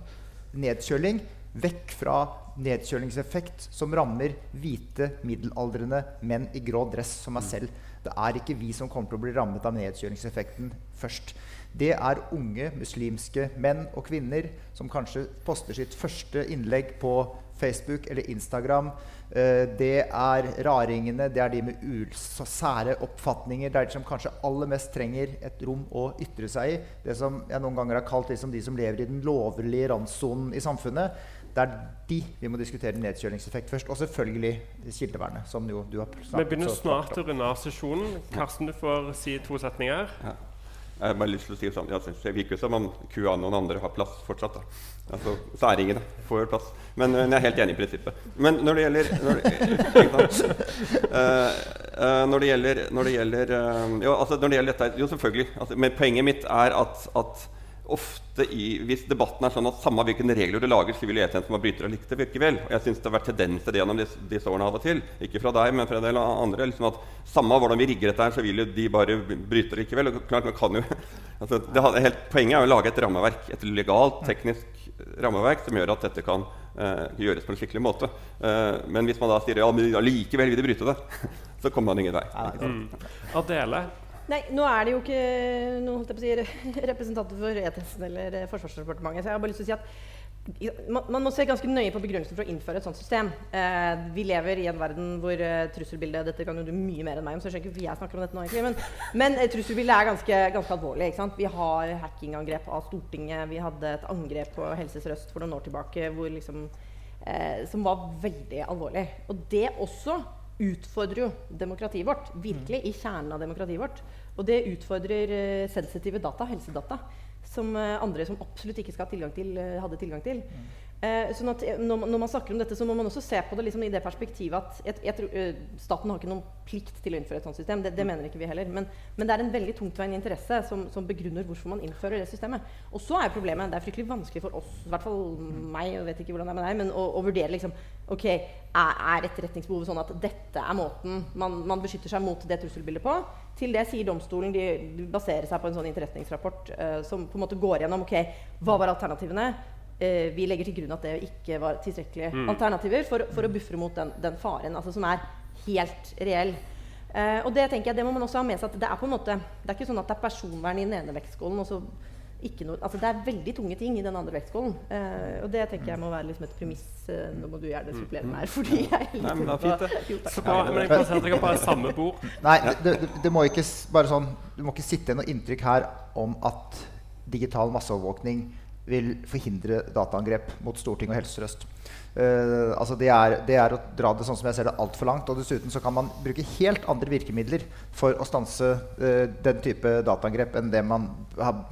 Speaker 4: nedkjøling vekk fra nedkjølingseffekt som rammer hvite, middelaldrende menn i grå dress som meg selv. Det er ikke vi som kommer til å bli rammet av nedkjølingseffekten først det er unge muslimske menn og kvinner som kanskje poster sitt første innlegg på Facebook eller Instagram. Uh, det er raringene, det er de med sære oppfatninger. Det er de som kanskje aller mest trenger et rom å ytre seg i. Det som jeg noen ganger har kalt liksom de som lever i den lovlige randsonen i samfunnet. det er de vi må diskutere nedkjølingseffekt først. Og selvfølgelig kildevernet, som jo du har
Speaker 3: snakket Vi begynner snart å runde av sesjonen. Karsten, du får si to setninger. Ja.
Speaker 5: Jeg har bare lyst til å si sånn, ja, Det virker som om kua og noen andre har plass fortsatt. da. Altså, særingene får plass. Men, men, jeg er helt enig i prinsippet. Men når det gjelder Når det, uh, når det gjelder, når det gjelder uh, jo, altså, når det gjelder dette Jo, selvfølgelig. Altså, men poenget mitt er at, at ofte i, Hvis debatten er sånn at samme hvilke regler du lager, så vil E-tjenesten har bryter og likte likevel. Og jeg syns det har vært tendens til det gjennom disse, disse, årene av og til. Ikke fra deg, men fra en del andre. Liksom at Samme hvordan vi rigger dette, her, så vil jo de bare bryte likevel. Og klart, man kan jo, altså, det, helt, Poenget er å lage et rammeverk, et legalt, teknisk rammeverk som gjør at dette kan uh, gjøres på en skikkelig måte. Uh, men hvis man da sier ja, men likevel vil de bryte det, så kommer man ingen vei. Mm.
Speaker 3: Adele,
Speaker 6: Nei, nå er det jo ikke noen si, representanter for E-tjenesten eller eh, Forsvarsdepartementet. Så jeg har bare lyst til å si at man, man må se ganske nøye på begrunnelsen for å innføre et sånt system. Eh, vi lever i en verden hvor eh, trusselbildet Dette kan jo du mye mer enn meg om, så jeg skjønner ikke hvorfor jeg snakker om dette nå, egentlig. Men, men eh, trusselbildet er ganske, ganske alvorlig. ikke sant? Vi har hackingangrep av Stortinget. Vi hadde et angrep på Helse Sør-Øst for noen år tilbake hvor liksom, uh, som var veldig alvorlig. Og det også utfordrer jo demokratiet vårt. Virkelig i kjernen av demokratiet vårt. Og det utfordrer uh, sensitive data, helsedata, som uh, andre som absolutt ikke skal ha tilgang til, uh, hadde tilgang til. Mm. Eh, sånn at eh, når, man snakker om dette, så må man også se på det liksom i det perspektivet at jeg, jeg tror, uh, staten har ikke noen plikt til å innføre et sånt system. Det, det mener ikke vi heller. Men, men, det er en veldig tungtveiende interesse som, som, begrunner hvorfor man innfører det systemet. Og så er problemet Det er fryktelig vanskelig for oss, i hvert fall meg, jeg vet ikke hvordan det er med deg, men å, å vurdere liksom Ok, er, er etterretningsbehovet sånn at dette er måten man, man, beskytter seg mot det trusselbildet på? Til det sier domstolen de, de baserer seg på en sånn etterretningsrapport uh, som på en måte går gjennom ok, hva var alternativene eh, vi legger til grunn at det ikke var tilstrekkelige mm. alternativer for, for, å buffre mot den, den faren altså, som er helt reell. Eh, og det tenker jeg, det må man også ha med seg at det er på en måte, det er ikke sånn at det er personvern i den ene vektskålen. og så ikke noe, altså Det er veldig tunge ting i den andre vektskålen. Eh, og det tenker jeg må være liksom et premiss. Eh, nå må du gjerne supplere meg her, fordi jeg er
Speaker 3: litt Nei, fint, det. Så bra, men jeg konsentrerer meg på samme bord.
Speaker 4: Nei, det, det, det, må ikke bare sånn, Du må ikke sitte noe inntrykk her om at digital masseovervåkning vil forhindre dataangrep mot Stortinget og Helse Sør-Øst. Uh, altså det, er, det, er, å dra det sånn som jeg ser det altfor langt. Og dessuten så kan man bruke helt andre virkemidler for å stanse uh, den type dataangrep enn det man har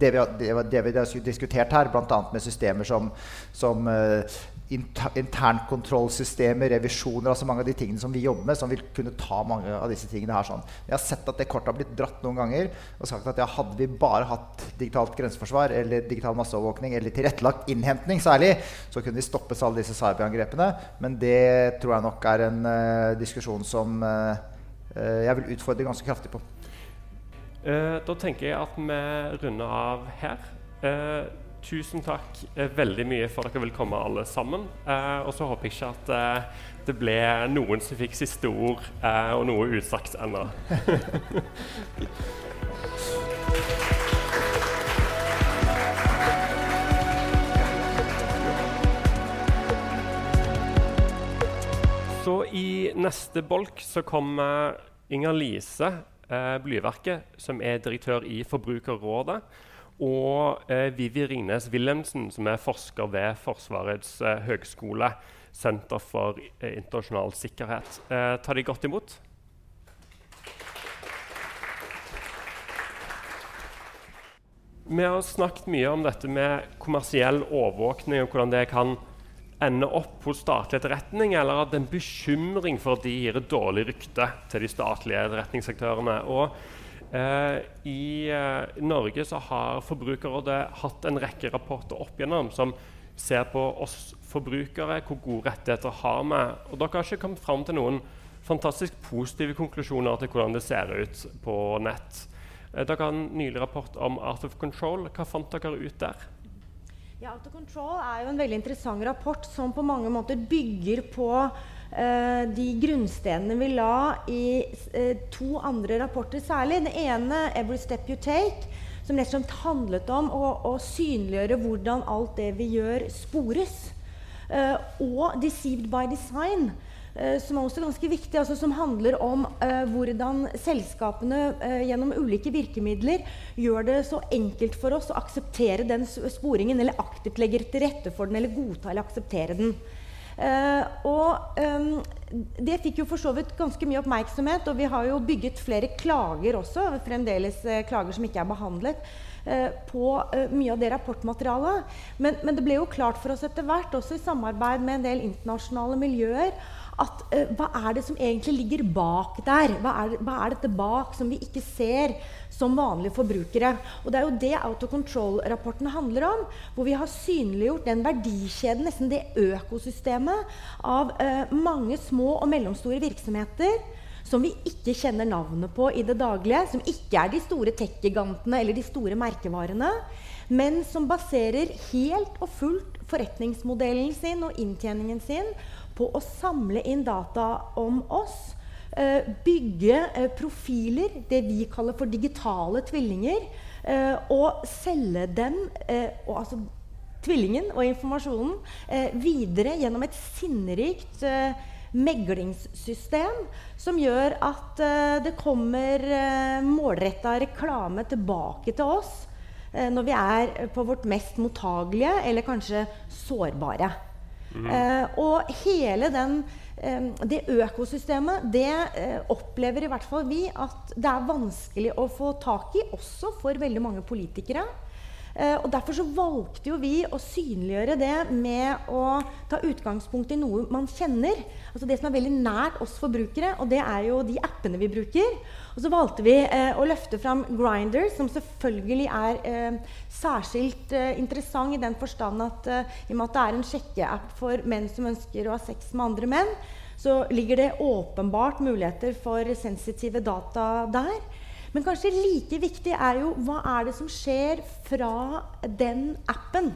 Speaker 4: det vi, har, det vi har diskutert her, bl.a. med systemer som, som uh, internkontrollsystemer, revisjoner, altså mange av de tingene som vi jobber med, som vil kunne ta mange av disse tingene her. Sånn. Jeg har sett at det kortet har blitt dratt noen ganger og sagt at ja, hadde vi bare hatt digitalt grenseforsvar eller digital masseovervåkning eller tilrettelagt innhentning særlig, så kunne vi stoppet alle disse cyberangrepene. Men det tror jeg nok er en uh, diskusjon som uh, jeg vil utfordre ganske kraftig på.
Speaker 3: Uh, da tenker jeg at vi runder av her. Tusen takk eh, veldig mye for at dere vil komme, alle sammen. Eh, og så håper jeg ikke at eh, det ble noen som fikk siste ord, eh, og noe usagt ennå. så i neste bolk så kommer Inger Lise eh, Blyverket, som er direktør i Forbrukerrådet og eh, Vivi Ringnes Wilhelmsen, som er forsker ved Forsvarets eh, høgskole, Senter for eh, internasjonal sikkerhet. Eh, ta de godt imot? Vi har snakket mye om dette med kommersiell overvåkning og hvordan det kan ende opp hos statlig etterretning, eller at en bekymring for at de gir et dårlig rykte til de statlige etterretningsaktørene. Og Eh, I eh, Norge så har Forbrukerrådet hatt en rekke rapporter opp igjennom som ser på oss forbrukere, hvor gode rettigheter har vi. Og dere har ikke kommet fram til noen fantastisk positive konklusjoner til hvordan det ser ut på nett. Eh, dere har en nylig rapport om Art of Control. Hva fant dere ut der?
Speaker 7: Ja, Art of Control er jo en veldig interessant rapport som på mange måter bygger på de grunnstenene vi la i uh, to andre rapporter særlig. Den ene, 'Every Step You Take', som rett og slett handlet om å, å synliggjøre hvordan alt det vi gjør, spores. Uh, og 'Deceived by Design', eh, som er også ganske viktig, altså som handler om eh, hvordan selskapene eh, gjennom ulike virkemidler gjør det så enkelt for oss å akseptere den sporingen, eller aktivt legger til rette for den, eller godta eller akseptere den. Uh, og um, det fikk jo for så vidt ganske mye oppmerksomhet, og vi har jo bygget flere klager også, fremdeles uh, klager som ikke er behandlet, uh, på mye av det rapportmaterialet. Men, men, det ble jo klart for oss etter hvert, også i samarbeid med en del internasjonale miljøer, at hva er det som egentlig ligger bak der? Hva er, hva er dette bak som vi ikke ser? som vanlige forbrukere. Og Det er jo det Autocontrol-rapporten handler om. Hvor vi har synliggjort den verdikjeden, nesten det økosystemet, av uh, mange små og mellomstore virksomheter som vi ikke kjenner navnet på i det daglige. Som ikke er de store tech-gigantene eller de store merkevarene. Men som baserer helt og fullt forretningsmodellen sin og inntjeningen sin på å samle inn data om oss Eh, bygge eh, profiler, det vi kaller for digitale tvillinger, eh, og selge dem og, altså, tvillingen og informasjonen videre gjennom et sinnerikt meglingssystem som gjør at det kommer uh, målretta reklame tilbake til oss når vi er på vårt mest mottagelige eller kanskje sårbare. Mm. og hele den det økosystemet det eh, opplever i hvert fall vi at det er vanskelig å få tak i, også for veldig mange politikere. Eh, og Derfor så valgte jo vi å synliggjøre det med å ta utgangspunkt i noe man kjenner. Altså Det som er veldig nært oss forbrukere, og det er jo de appene vi bruker. Og så valgte vi eh, å løfte fram Grinder, som selvfølgelig er eh, særskilt eh, interessant i den forstand at eh, i og med at det er en sjekkeapp for menn som ønsker å ha sex med andre menn, så ligger det åpenbart muligheter for sensitive data der. Men kanskje like viktig er jo hva er det som skjer fra den appen,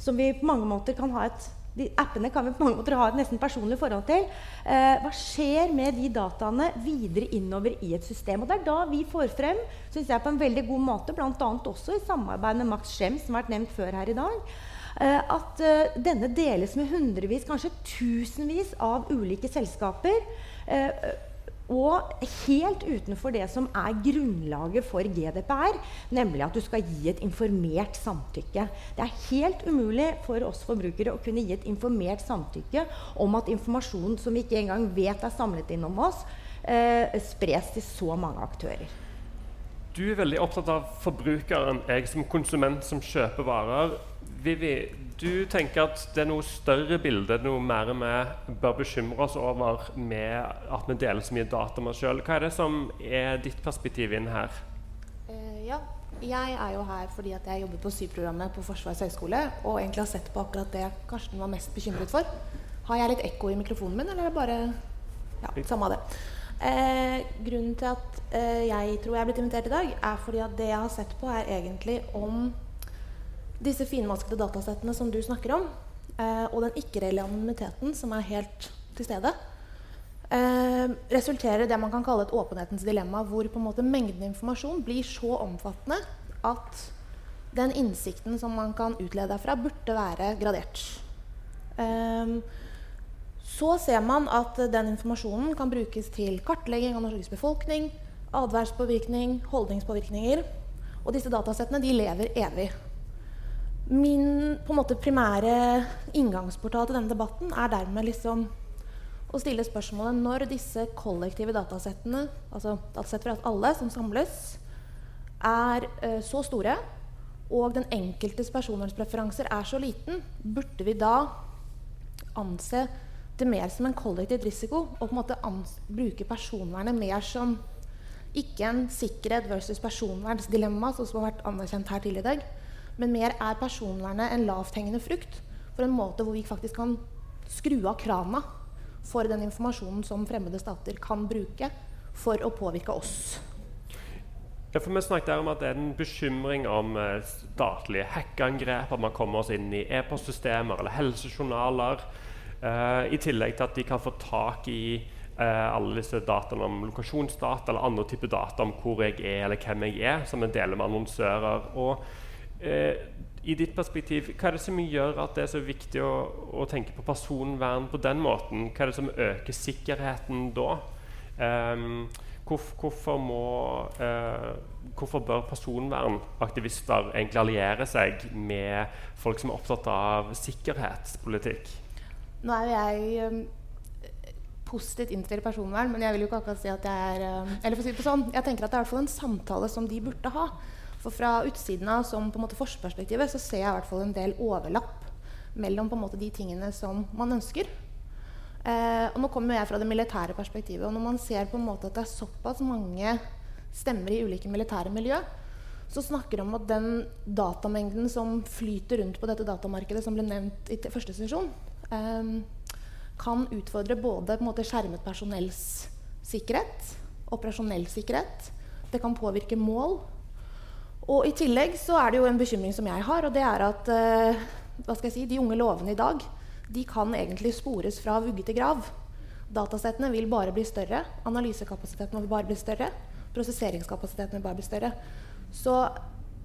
Speaker 7: som vi på mange måter kan ha et de appene kan vi på mange måter ha et nesten personlig forhold til. Eh, hva skjer med de dataene videre innover i et system? Og Det er da vi får frem synes jeg, på en veldig god måte, bl.a. også i samarbeid med Max Schem, som har vært nevnt før her i dag, eh, at eh, denne deles med hundrevis, kanskje tusenvis av ulike selskaper. Og helt utenfor det som er grunnlaget for GDPR, nemlig at du skal gi et informert samtykke. Det er helt umulig for oss forbrukere å kunne gi et informert samtykke om at informasjon som vi ikke engang vet er samlet inn om oss, eh, spres til så mange aktører.
Speaker 3: Du er veldig opptatt av forbrukeren, jeg som konsument som kjøper varer. Vivi, du tenker at det er noe større bilde, noe mer vi bør bekymre oss over med at vi deler så mye data med oss sjøl. Hva er det som er ditt perspektiv inn her?
Speaker 8: Uh, ja, jeg er jo her fordi at jeg jobber på syprogrammet på Forsvarets høgskole og egentlig har sett på akkurat det Karsten var mest bekymret for. Har jeg litt ekko i mikrofonen min, eller er det bare Ja, samme av det. Eh, grunnen til at eh, jeg tror jeg er blitt invitert i dag, er fordi at det jeg har sett på, er egentlig om disse finmaskede datasettene som du snakker om, eh, og den ikke-reelle anonymiteten som er helt til stede, eh, resulterer i det man kan kalle et åpenhetens dilemma, hvor på en måte mengden informasjon blir så omfattende at den innsikten som man kan utlede derfra, burde være gradert. Eh, så ser man at den informasjonen kan brukes til kartlegging av Norges befolkning, atferdspåvirkning, holdningspåvirkninger. Og disse datasettene de lever evig. Min måte, primære inngangsportal til denne debatten er dermed liksom å stille spørsmålet når disse kollektive datasettene, altså datasett for alle som samles, er uh, så store, og den enkeltes personvernspreferanser er så liten, burde vi da anse det mer som en kollektiv risiko og på en måte bruke personvernet mer som ikke en sikkerhet versus personvernsdilemma, sånn som har vært anerkjent her tidligere i dag, men mer er personvernet en lavthengende frukt for en måte hvor vi faktisk kan skru av krana for den informasjonen som fremmede stater kan bruke for å påvirke oss.
Speaker 3: Ja, for Vi snakket om at det er en bekymring om eh, statlige hackeangrep. At man kommer oss inn i e-postsystemer eller helsejournaler. Eh, I tillegg til at de kan få tak i eh, alle disse dataene om lokasjonsdata eller andre typer data om hvor jeg er eller hvem jeg er, som en deler med annonsører. Og eh, I ditt perspektiv, hva er det som gjør at det er så viktig å, å, tenke på personvern på den måten? Hva er det som øker sikkerheten da? Um, hvorfor, må, uh, hvorfor bør personvernaktivister egentlig alliere seg med folk som er opptatt av sikkerhetspolitikk?
Speaker 8: Nå er jo jeg um, positivt innstilt personvern, men jeg vil jo ikke akkurat si at jeg er um, Eller for å si det på sånn, jeg tenker at det er i hvert fall en samtale som de burde ha. For fra utsiden av som på en måte forsperspektivet så ser jeg i hvert fall en del overlapp mellom på en måte de tingene som man ønsker. Eh, og nå kommer jeg fra det militære perspektivet. Og når man ser på en måte at det er såpass mange stemmer i ulike militære miljø, så snakker de om at den datamengden som flyter rundt på dette datamarkedet, som ble nevnt i første sesjon, eh, kan utfordre både på en måte skjermet personells sikkerhet, operasjonell sikkerhet. Det kan påvirke mål. Og i tillegg så er det jo en bekymring som jeg har, og det er at eh, hva skal jeg si, de unge lovene i dag de kan egentlig spores fra vugge til grav. Datasettene vil bare bli større. Analysekapasiteten vil bare bli større. Prosesseringskapasiteten vil bare bli større. Så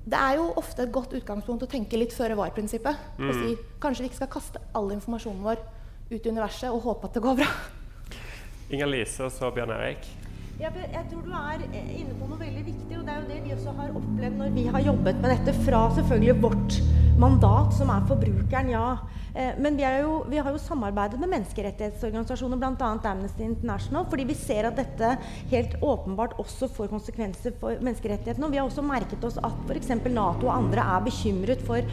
Speaker 8: det er jo ofte et godt utgangspunkt å tenke litt føre var-prinsippet. Mm. Og si kanskje vi ikke skal kaste all informasjonen vår ut i universet og håpe at det går bra.
Speaker 3: Inger Lise og så Bjørn Erik.
Speaker 7: Ja, jeg tror du er eh, inne på noe veldig viktig, og det er jo det vi også har opplevd når vi har jobbet med dette fra selvfølgelig vårt mandat, som er forbrukeren, ja. Eh, men vi, jo, vi har jo samarbeidet med menneskerettighetsorganisasjoner, bl.a. Amnesty International, fordi vi ser at dette helt åpenbart også får konsekvenser for menneskerettighetene. Og vi har også merket oss at f.eks. Nato og andre er bekymret for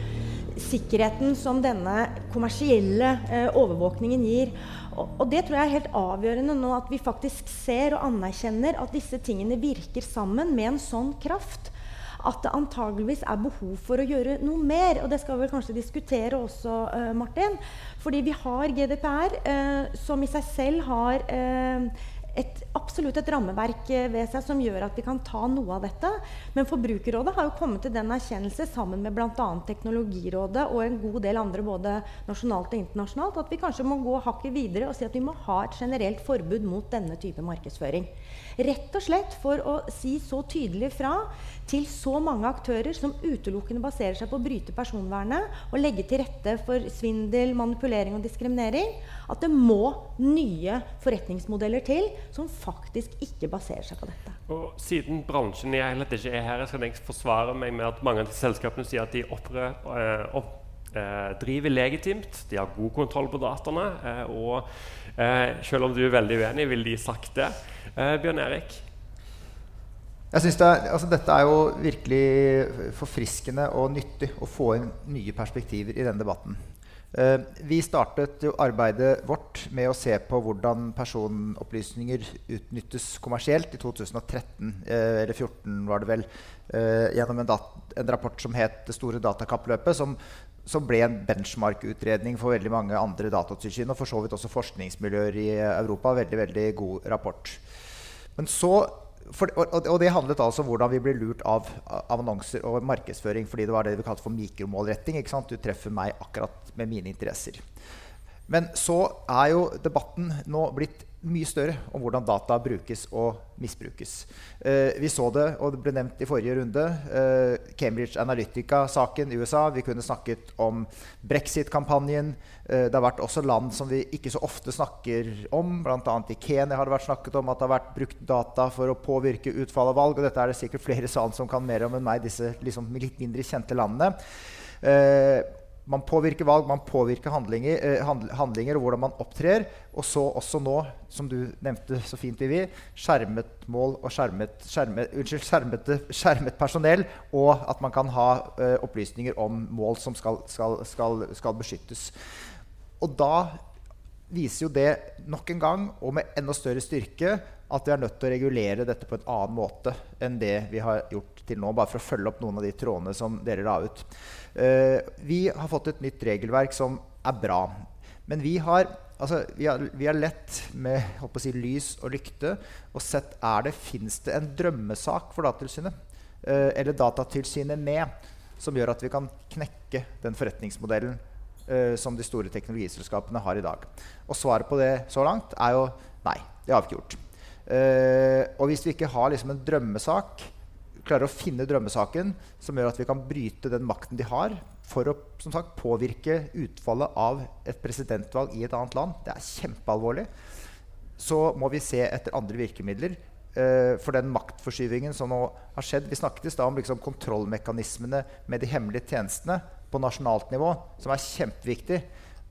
Speaker 7: sikkerheten som denne kommersielle eh, overvåkningen gir. Og, og, det tror jeg er helt avgjørende nå at vi faktisk ser og anerkjenner at disse tingene virker sammen med en sånn kraft at det antageligvis er behov for å gjøre noe mer. Og det skal vi kanskje diskutere også, uh, Martin. Fordi vi har GDPR, uh, som i seg selv har uh, et, absolutt et rammeverk eh, ved seg som gjør at vi kan ta noe av dette. Men Forbrukerrådet har jo kommet til den erkjennelse sammen med bl.a. Teknologirådet og en god del andre både nasjonalt og internasjonalt at vi kanskje må gå hakket videre og si at vi må ha et generelt forbud mot denne type markedsføring. Rett og slett for å si så tydelig fra til så mange aktører som utelukkende baserer seg på å bryte personvernet og legge til rette for svindel, manipulering og diskriminering, at det må nye forretningsmodeller til som faktisk ikke baserer seg på dette.
Speaker 3: Og Siden bransjen jeg heller ikke er her, jeg skal jeg forsvare meg med at mange av de selskapene sier at de opprør, øh, opp, øh, driver legitimt, de har god kontroll på dataene. Øh, og selv om du er veldig uenig, ville de sagt det. Bjørn Erik?
Speaker 4: Jeg synes det er, altså Dette er jo virkelig forfriskende og nyttig å få inn nye perspektiver i denne debatten. Eh, vi startet jo arbeidet vårt med å se på hvordan personopplysninger utnyttes kommersielt i 2013, uh, eh, eller 2014 var det vel, eh, gjennom en, en, rapport som het 'Det store datakappløpet', som, som ble en benchmark-utredning for veldig mange andre datatilsyn og for så vidt også forskningsmiljøer i Europa. Veldig, veldig god rapport. Men så for, og, og, det handlet altså om hvordan vi blir lurt av, av, annonser og markedsføring. fordi det var det vi kalte for mikromålretting. Du treffer meg akkurat med mine interesser. Men så er jo debatten nå blitt mye større om hvordan data brukes og misbrukes. Eh, vi så det, og det ble nevnt i forrige runde, eh, Cambridge Analytica-saken i USA. Vi kunne snakket om brexit-kampanjen. Eh, det har vært også land som vi ikke så ofte snakker om. Bl.a. i Kenya har det vært snakket om at det har vært brukt data for å påvirke utfall av valg. Og dette er det sikkert flere salen som kan mer om enn meg, disse liksom, litt mindre kjente landene. Eh, man påvirker valg, man påvirker handlinger, eh, handlinger, og hvordan man opptrer. Og så også nå, som du nevnte så fint, Vivi, skjermet mål og skjermet, skjermet, unnskyld, skjermete, skjermet, personell. Og at man kan ha eh, opplysninger om mål som skal, skal, skal, skal, beskyttes. Og da viser jo det nok en gang, og med enda større styrke, at vi er nødt til å regulere dette på en annen måte enn det vi har gjort til nå. Bare for å følge opp noen av de trådene som dere la ut. Uh, vi har fått et nytt regelverk som er bra. Men vi har, altså, vi har, vi har lett med si, lys og lykte og sett er det, fins det en drømmesak for Datatilsynet uh, eller Datatilsynet med som gjør at vi kan knekke den forretningsmodellen uh, som de store teknologiselskapene har i dag. Og svaret på det så langt er jo nei. Det har vi ikke gjort. og hvis vi ikke har liksom, en drømmesak klarer å finne drømmesaken som gjør at vi kan bryte den makten de har, for å som sagt, påvirke utfallet av et presidentvalg i et annet land. Det er kjempealvorlig. Så må vi se etter andre virkemidler uh, for den maktforskyvingen som nå har skjedd. Vi snakket i stad om liksom, kontrollmekanismene med de hemmelige tjenestene på nasjonalt nivå, som er kjempeviktig.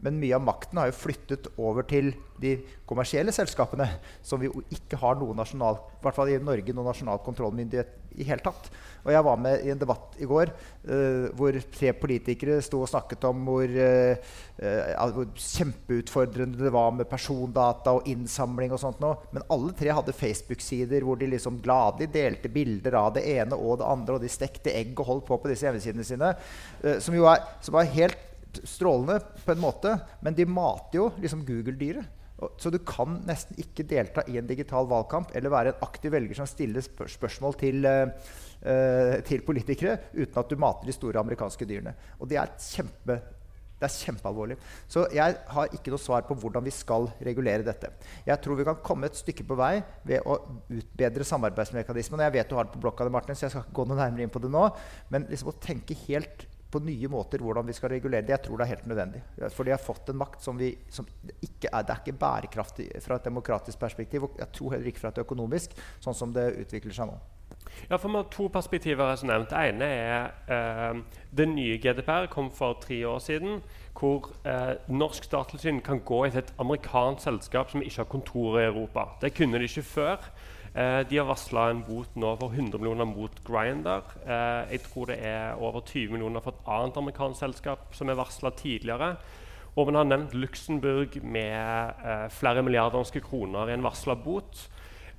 Speaker 4: Men mye av makten har jo flyttet over til de kommersielle selskapene, som vi jo ikke har noen nasjonal, i hvert fall i Norge, noen nasjonal kontrollmyndighet i hele tatt. Og jeg var med i en debatt i går uh, hvor tre politikere sto og snakket om hvor, uh, uh, hvor, kjempeutfordrende det var med persondata og innsamling og sånt noe. Men alle tre hadde Facebook-sider hvor de liksom gladelig delte bilder av det ene og det andre, og de stekte egg og holdt på på disse hjemmesidene sine, som jo er, som er helt strålende på en måte, men de mater jo liksom Google-dyret. Så du kan nesten ikke delta i en digital valgkamp eller være en aktiv velger som stiller spør spørsmål til, uh, til, politikere uten at du mater de store amerikanske dyrene. Og det er, kjempe, det er kjempealvorlig. Så jeg har ikke noe svar på hvordan vi skal regulere dette. Jeg tror vi kan komme et stykke på vei ved å utbedre samarbeidsmekanismene. Jeg vet du har det på blokka, Martin, så jeg skal ikke gå noe nærmere inn på det nå. Men liksom å tenke helt på nye måter hvordan vi skal regulere det. Jeg tror det er helt nødvendig. For de har fått en makt som, vi, som ikke er, det er ikke bærekraftig fra et demokratisk perspektiv. Og jeg tror heller ikke fra et økonomisk, sånn som det utvikler seg nå.
Speaker 3: Ja, for Vi har to perspektiver. som nevnt. Det ene er eh, det nye GDPR kom for tre år siden. Hvor eh, norsk datatilsyn kan gå etter et amerikansk selskap som ikke har kontor i Europa. Det kunne de ikke før. Eh, de har varsla en bot nå for 100 millioner mot Grinder. Eh, jeg tror det er over 20 millioner for et annet amerikansk selskap som er varsla tidligere. Og man har nevnt Luxembourg med eh, flere milliarder norske kroner i en varsla bot.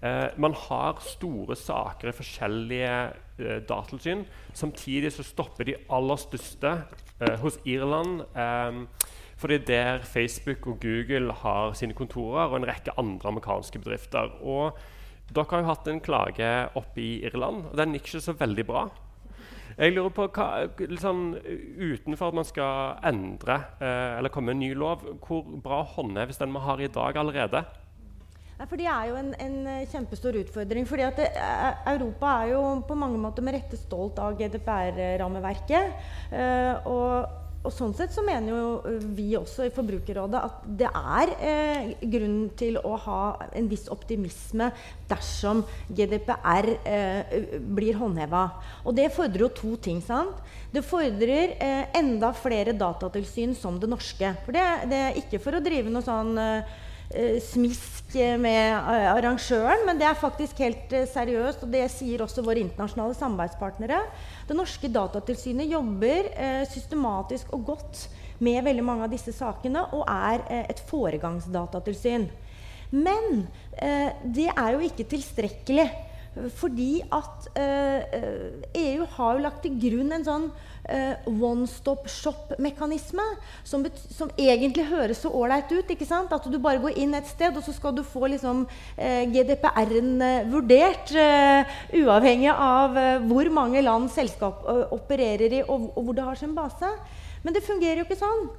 Speaker 3: Eh, man har store saker i forskjellige eh, datatilsyn. Samtidig så stopper de aller største eh, hos Irland. fordi der Facebook og Google har sine kontorer, og en rekke andre amerikanske bedrifter. Og dere har jo hatt en klage oppe i Irland, og den gikk ikke så veldig bra. Jeg lurer på, hva, liksom, Utenfor at man skal endre eh, eller komme med en ny lov, hvor bra håndheves den vi har i dag allerede?
Speaker 7: For Det er jo en, en kjempestor utfordring. fordi det, eh, Europa er jo på mange måter med rette stolt av GDPR-rammeverket. Eh, og og sånn sett så mener jo øh, vi også i Forbrukerrådet at det er eh, grunn til å ha en viss optimisme dersom GDPR eh, blir håndheva. Og det fordrer jo to ting. sant? Det fordrer eh, enda flere datatilsyn som det norske. For det, det er ikke for å drive noe sånn eh, Eh, smisk med eh, arrangøren, men det er faktisk helt eh, seriøst. Og det sier også våre internasjonale samarbeidspartnere. Det norske datatilsynet jobber systematisk og godt med veldig mange av disse sakene og er et foregangsdatatilsyn. Men det er jo ikke tilstrekkelig. Fordi at eh, EU har jo lagt til grunn en sånn eh, one stop shop-mekanisme som, som, egentlig høres så ålreit ut. ikke sant? At du bare går inn et sted, og så skal du få liksom, eh, GDPR-en eh, vurdert. Eh, uavhengig av eh, hvor mange land selskap opererer i, og, og, hvor det har sin base. Men det fungerer jo ikke sånn.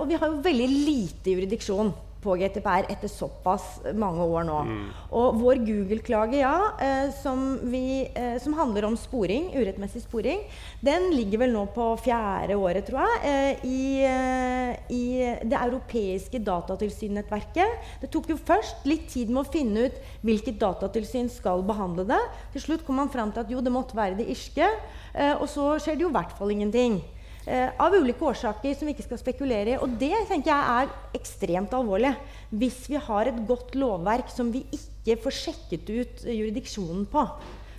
Speaker 7: og vi har jo veldig lite jurisdiksjon på GTPR etter såpass mange år nå. Mm. Og vår Google-klage, ja, eh, som, vi, eh, som, handler om sporing, urettmessig sporing, den ligger vel nå på fjerde året, tror jeg, eh, i, i, det europeiske datatilsynnettverket. Det tok jo først litt tid med å finne ut hvilket datatilsyn skal behandle det. Til slutt kom man fram til at jo, det måtte være det irske. Og så skjer det jo i hvert fall ingenting. Eh, av ulike årsaker som vi ikke skal spekulere i. Og det tenker jeg er ekstremt alvorlig. Hvis vi har et godt lovverk som vi ikke får sjekket ut juridiksjonen på.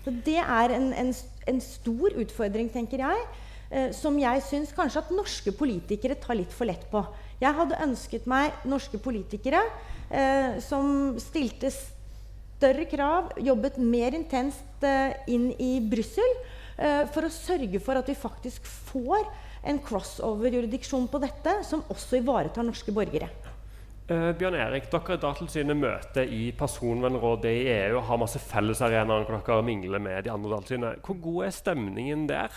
Speaker 7: Så det er en, en, en stor utfordring, tenker jeg, eh, som jeg syns kanskje at norske politikere tar litt for lett på. Jeg hadde ønsket meg norske politikere eh, som stilte større krav, jobbet mer intenst eh, inn i Brussel eh, for å sørge for at vi faktisk får en crossover-jurisdiksjon på dette som også ivaretar norske borgere.
Speaker 3: Uh, Bjørn Erik, dere i Datatilsynet møter i Personvernrådet i EU og har masse fellesarenaer hvor dere mingler med de andre datatilsynene. Hvor god er stemningen der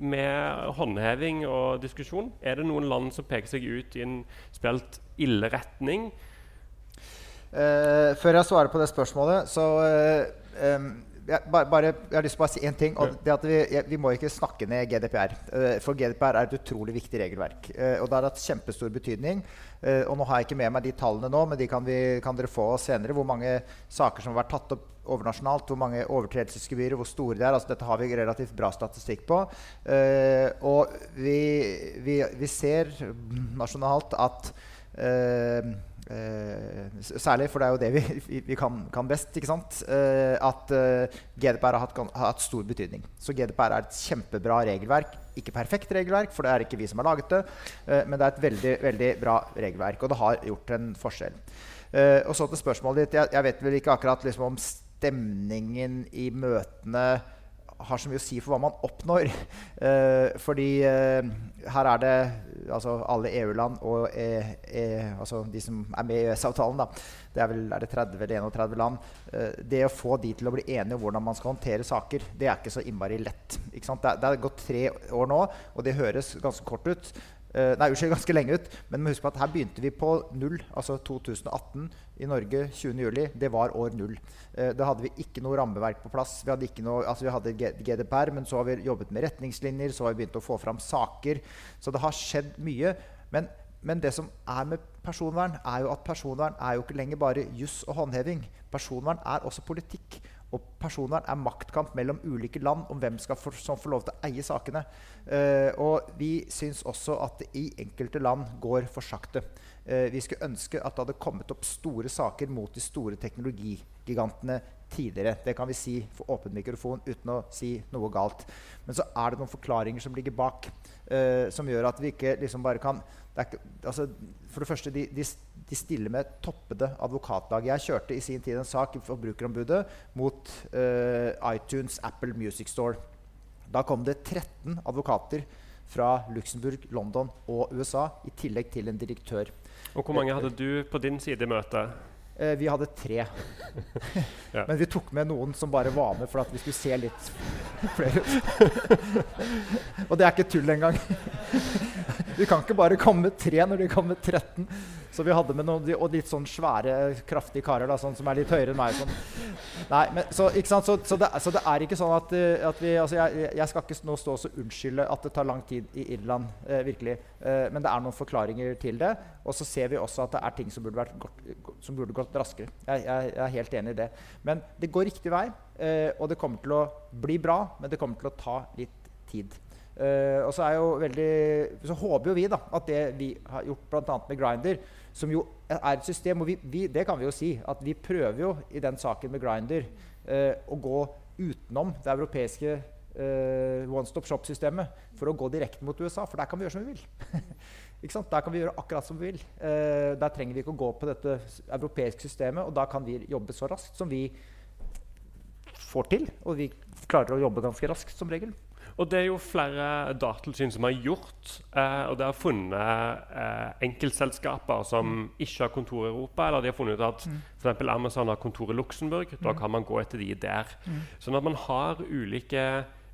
Speaker 3: med håndheving og diskusjon? Er det noen land som peker seg ut i en spelt ille retning?
Speaker 4: Uh, før jeg svarer på det spørsmålet, så uh, um, jeg, bare, bare, jeg har lyst til å bare si én ting. og det at vi, vi, må ikke snakke ned GDPR. Uh, for GDPR er et utrolig viktig regelverk. Uh, og det har hatt kjempestor betydning. Uh, og nå har jeg ikke med meg de tallene nå, men de kan, vi, kan, dere få senere. Hvor mange saker som har vært tatt opp overnasjonalt, hvor mange overtredelsesgebyrer, hvor store de er. Altså, dette har vi relativt bra statistikk på. og vi, vi, vi, ser nasjonalt at Eh, særlig, for det er jo det vi, vi kan, kan, best. ikke sant? Eh, at eh, GDPR har hatt, har hatt, stor betydning. Så GDPR er et kjempebra regelverk. Ikke perfekt regelverk, for det er ikke vi som har laget det. Eh, men det er et veldig, veldig bra regelverk, og det har gjort en forskjell. Eh, og så til spørsmålet ditt. Jeg, jeg vet vel ikke akkurat liksom, om stemningen i møtene har så mye å si for hva man oppnår. Eh, fordi eh, her er det altså alle EU-land og e, e, altså de som er med i EØS-avtalen. Det er vel er det 30 eller 31 land. Eh, det å få de til å bli enige om hvordan man skal håndtere saker, det er ikke så innmari lett. Det, det er gått tre år nå, og det høres ganske kort ut. Uh, nei, unnskyld, ganske lenge ut. Men husk på at her begynte vi på null. Altså 2018 i Norge 20.07. Det var år null. Uh, da hadde vi ikke noe rammeverk på plass. Vi hadde, ikke noe, altså vi hadde GDPR, men så har vi jobbet med retningslinjer, så har vi begynt å få fram saker. Så det har skjedd mye. Men, men det som er med personvern, er jo at personvern er jo ikke lenger bare juss og håndheving. Personvern er også politikk. Og personvern er maktkamp mellom ulike land om hvem for, som får lov til å eie sakene. Uh, og vi syns også at det i enkelte land går for sakte. Uh, vi skulle ønske at det hadde kommet opp store saker mot de store teknologigigantene tidligere. Det kan vi si for åpen mikrofon uten å si noe galt. Men så er det noen forklaringer som ligger bak, uh, som gjør at vi ikke liksom bare kan det ikke, altså, For det første, de, de, de, stiller med toppede advokatlag. Jeg kjørte i sin tid en sak i Forbrukerombudet mot uh, iTunes Apple Music Store. Da kom det 13 advokater fra Luxembourg, London og USA, i tillegg til en direktør.
Speaker 3: Og Hvor mange hadde du på din side i møtet?
Speaker 4: Eh, vi hadde tre. ja. Men vi tok med noen som bare var med for at vi skulle se litt flere ut. Og det er ikke tull engang. Vi kan ikke bare komme med tre når de kommer med 13. Så vi hadde med noen og litt sånn svære, kraftige karer da, sånn, som er litt høyere enn meg. Sånn. Nei, men, så, så, så, det, så, det, er ikke sånn at, eh, at vi altså jeg, jeg, skal ikke nå stå og unnskylde at det tar lang tid i Irland. Eh, virkelig. Eh, men det er noen forklaringer til det. Og så ser vi også at det er ting som burde, gått, som burde gått raskere. Jeg, jeg, jeg, er helt enig i det. Men det går riktig vei, eh, og det kommer til å bli bra, men det kommer til å ta litt tid. Uh, og så, veldig, så, håper jo vi da, at det vi har gjort bl.a. med Grinder, som jo er et system og vi, vi, Det kan vi jo si. At vi prøver jo i den saken med Grinder eh, å gå utenom det europeiske eh, one stop shop-systemet for å gå direkte mot USA. For der kan vi gjøre som vi vil. der kan vi gjøre akkurat som vi vil. der trenger vi ikke å gå på dette europeiske systemet, og da kan vi jobbe så raskt som vi får til. Og vi klarer å jobbe ganske raskt som regel.
Speaker 3: Og det er jo flere datatilsyn som har gjort, eh, og det har funnet eh, enkeltselskaper som mm. ikke har kontor i Europa. Eller de har funnet ut at mm. f.eks. Amazon har kontor i Luxembourg. Mm. Da kan man gå etter de der. Mm. Sånn at man har ulike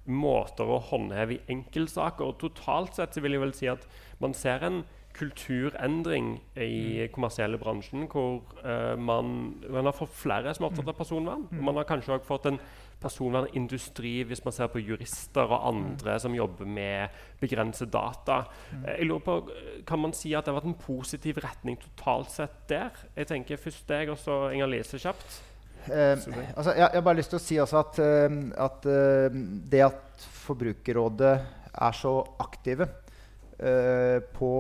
Speaker 3: måter å håndheve i enkeltsaker. Og totalt sett så vil jeg vel si at man ser en kulturendring i mm. kommersielle bransjen, hvor uh, man, man, har fått flere som er opptatt av personvern. Mm. Man har kanskje også fått en personvernindustri, hvis man ser på jurister og andre mm. som jobber med begrenset data. Mm. Eh, jeg lurer på, Kan man si at det har vært en positiv retning totalt sett der? Jeg tenker Først deg, og så Inger Lise kjapt.
Speaker 4: Eh, altså, jeg, jeg, har bare lyst til å si også at, uh, at uh, det at Forbrukerrådet er så aktive uh, på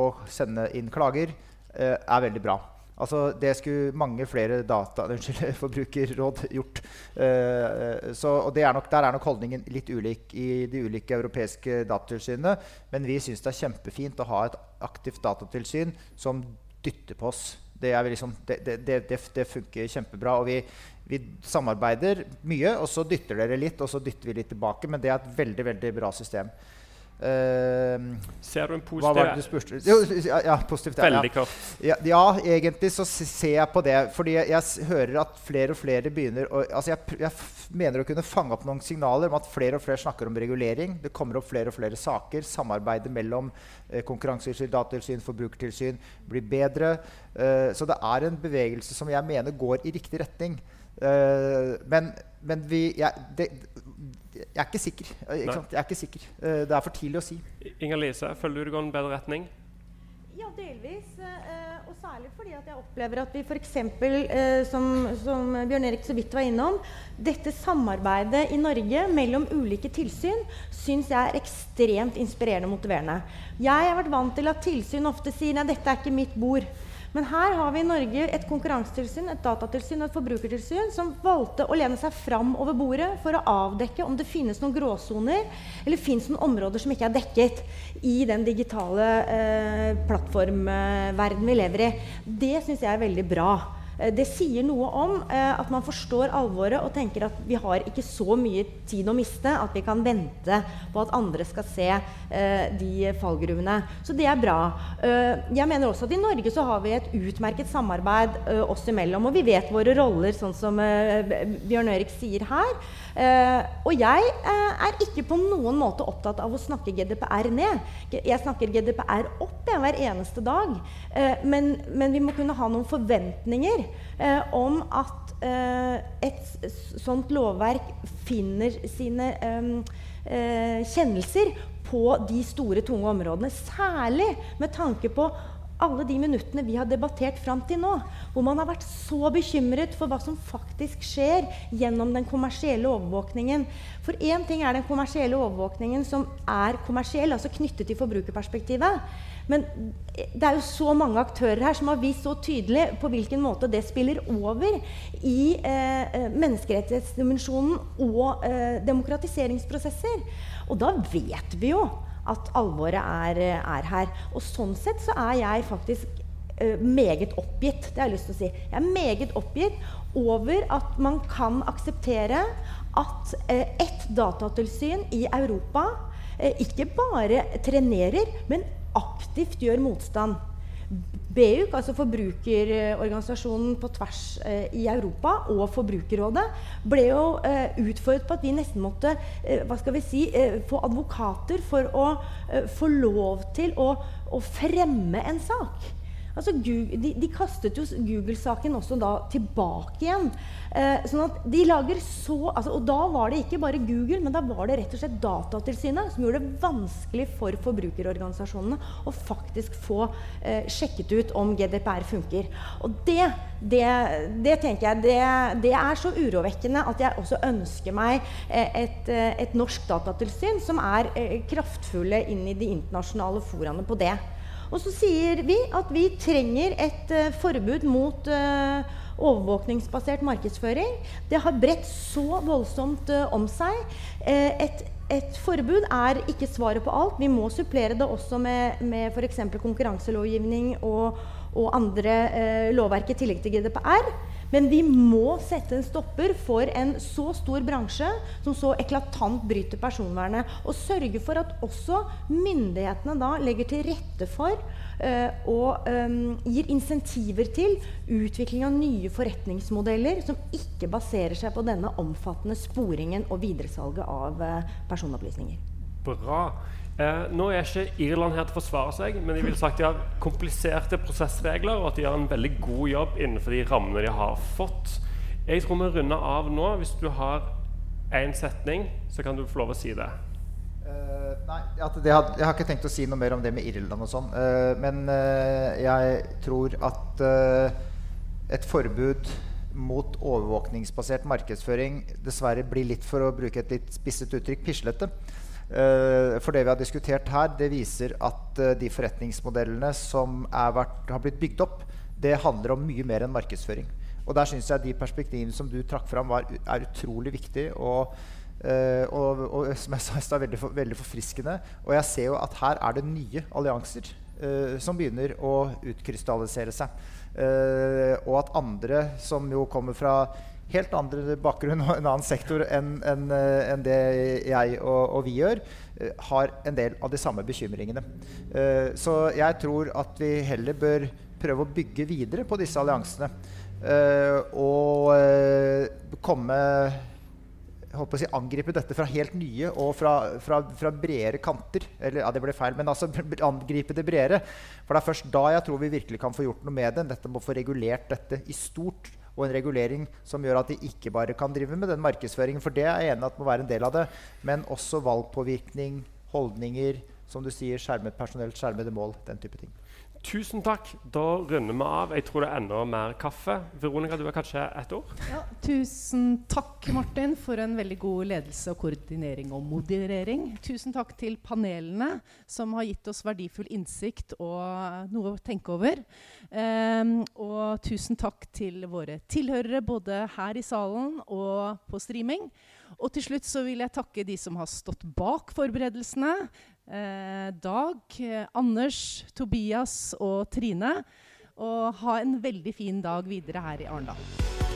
Speaker 4: å sende inn klager, er veldig bra. Altså, det skulle mange flere data, unnskyld, forbrukerråd gjort. Uh, så, og er nok, Der er nok holdningen litt ulik i de ulike europeiske datatilsynene. Men vi syns det er kjempefint å ha et aktivt datatilsyn som dytter på oss. Det, liksom, det, det, det funker kjempebra. Og vi, vi, samarbeider mye, og så dytter dere litt, og så dytter vi litt tilbake. Men det er et veldig, veldig bra system. Eh,
Speaker 3: Ser du en
Speaker 4: hva var det du
Speaker 3: positiv
Speaker 4: spurte Jo, ja, positivt. ja, ja.
Speaker 3: Veldig kort.
Speaker 4: Ja, ja, egentlig så ser jeg på det. Fordi jeg, jeg hører at flere og flere begynner å altså jeg, jeg mener å kunne fange opp noen signaler om at flere og flere snakker om regulering. Det kommer opp flere og flere saker. Samarbeidet mellom eh, Konkurransetilsyn, Datatilsyn, Forbrukertilsyn blir bedre. Uh, så det er en bevegelse som jeg mener går i riktig retning. Uh, men, men vi jeg, det, jeg er ikke sikker. eh, Ikke sant? Jeg er ikke sikker. Eh, det er for tidlig å si.
Speaker 3: Inger Lise, føler du det går en bedre retning?
Speaker 7: Ja, delvis. eh, og særlig fordi at jeg opplever at vi f.eks., som, som Bjørn Erik så vidt var innom, dette samarbeidet i Norge mellom ulike tilsyn syns jeg er ekstremt inspirerende og motiverende. Jeg har vært vant til at tilsyn ofte sier nei, dette er ikke mitt bord. Men her har vi i Norge et konkurransetilsyn, et datatilsyn og et forbrukertilsyn som valgte å lene seg fram over bordet for å avdekke om det finnes noen gråsoner eller finnes noen områder som ikke er dekket i den digitale eh, plattformverden vi lever i. Det syns jeg er veldig bra. Eh, Det sier noe om eh, at man forstår alvoret og tenker at vi har ikke så mye tid å miste at vi kan vente på at andre skal se eh, de fallgruvene. Så det er bra. Jeg mener også at i Norge så har vi et utmerket samarbeid oss imellom. Og vi vet våre roller, sånn som Bjørn Ørik sier her. Eh, og jeg eh, er ikke på noen måte opptatt av å snakke GDPR ned. Jeg snakker GDPR opp jeg, hver eneste dag. Eh, men, men vi må kunne ha noen forventninger om at et sånt lovverk finner sine eh, eh, kjennelser på de store, tunge områdene. Særlig med tanke på alle de minuttene vi har debattert fram til nå, hvor man har vært så bekymret for hva som faktisk skjer gjennom den kommersielle overvåkningen. For én ting er den kommersielle overvåkningen som er kommersiell, altså knyttet til forbrukerperspektivet. Men det er jo så mange aktører her som har vist så tydelig på hvilken måte det spiller over i eh, eh, menneskerettighetsdimensjonen og eh, demokratiseringsprosesser. Og da vet vi jo at alvoret er, er her. Og sånn sett så er jeg faktisk uh, meget oppgitt. Det har jeg lyst til å si. Jeg er meget oppgitt over at man kan akseptere at uh, ett datatilsyn i Europa uh, ikke bare trenerer, men aktivt gjør motstand. BEUC, altså forbrukerorganisasjonen på tvers eh, i Europa, og Forbrukerrådet, ble jo eh, utfordret på at vi nesten måtte eh, hva skal vi si, eh, få advokater for å eh, få lov til å, å fremme en sak. Altså, Google, de, de kastet jo Google-saken også da tilbake igjen. Eh, sånn at de lager så, altså, og da var det ikke bare Google, men da var det rett og slett Datatilsynet som gjorde det vanskelig for forbrukerorganisasjonene å faktisk få eh, sjekket ut om GDPR funker. Og det, det, det tenker jeg, det, det er så urovekkende at jeg også ønsker meg eh, et, eh, et norsk datatilsyn som er eh, kraftfulle inn i de internasjonale foraene på det. Og så sier vi at vi trenger et uh, forbud mot uh, overvåkningsbasert markedsføring. Det har bredt så voldsomt uh, om seg. Et, et forbud er ikke svaret på alt. Vi må supplere det også med, med f.eks. konkurranselovgivning og, og andre lovverk i tillegg til GDPR. Men vi må sette en stopper for en så stor bransje som så eklatant bryter personvernet. Og sørge for at også myndighetene da legger til rette for eh, og eh, gir insentiver til utvikling av nye forretningsmodeller som ikke baserer seg på denne omfattende sporingen og videresalget av eh, personopplysninger.
Speaker 3: Bra. Eh, nå er ikke Irland her til å forsvare seg, men de vil sagt de har kompliserte prosessregler, og at de gjør en veldig god jobb innenfor de rammene de har fått. Jeg tror vi runder av nå. Hvis du har én setning, så kan du få lov å si det.
Speaker 4: Uh, nei, det had, jeg har ikke tenkt å si noe mer om det med Irland og sånn. Uh, men uh, jeg tror at et forbud mot overvåkningsbasert markedsføring dessverre blir litt, for å bruke et litt spisset uttrykk, pislete. Eh, for det vi har diskutert her, det viser at eh, de forretningsmodellene som er vært, har blitt bygd opp, det handler om mye mer enn markedsføring. Og der syns jeg de perspektivene som du trakk fram, var, er utrolig viktig. Og, eh, og, og som jeg sa stad, veldig, veldig forfriskende. Og jeg ser jo at her er det nye allianser uh, som begynner å utkrystallisere seg. Uh, og at andre som jo kommer fra helt andre bakgrunn og en annen sektor enn en, en det jeg og, og vi gjør, har en del av de samme bekymringene. så jeg tror at vi heller bør prøve å bygge videre på disse alliansene. og komme håper å si, angripe dette fra helt nye og fra, fra, fra bredere kanter. Eller, ja, det ble feil, men altså angripe det bredere. For det er først da jeg tror vi virkelig kan få gjort noe med det. Dette må få regulert dette i stort. Og en regulering som gjør at de ikke bare kan drive med den markedsføringen. For det er jeg enig at må være en del av det. Men også valgpåvirkning, holdninger, som du sier, skjermet personell, skjermede mål. Den type ting.
Speaker 3: Tusen takk. Da runder vi av. Jeg tror det er enda mer kaffe. Veronica, du har kanskje ett ord?
Speaker 2: Ja, tusen takk, Martin, for en veldig god ledelse og koordinering og moderering. Tusen takk til panelene, som har gitt oss verdifull innsikt og noe å tenke over. Um, og tusen takk til våre tilhørere, både her i salen og på streaming. Og til slutt så vil jeg takke de som har stått bak forberedelsene. Eh, Dag, Anders, Tobias og Trine. Og ha en veldig fin dag videre her i Arendal.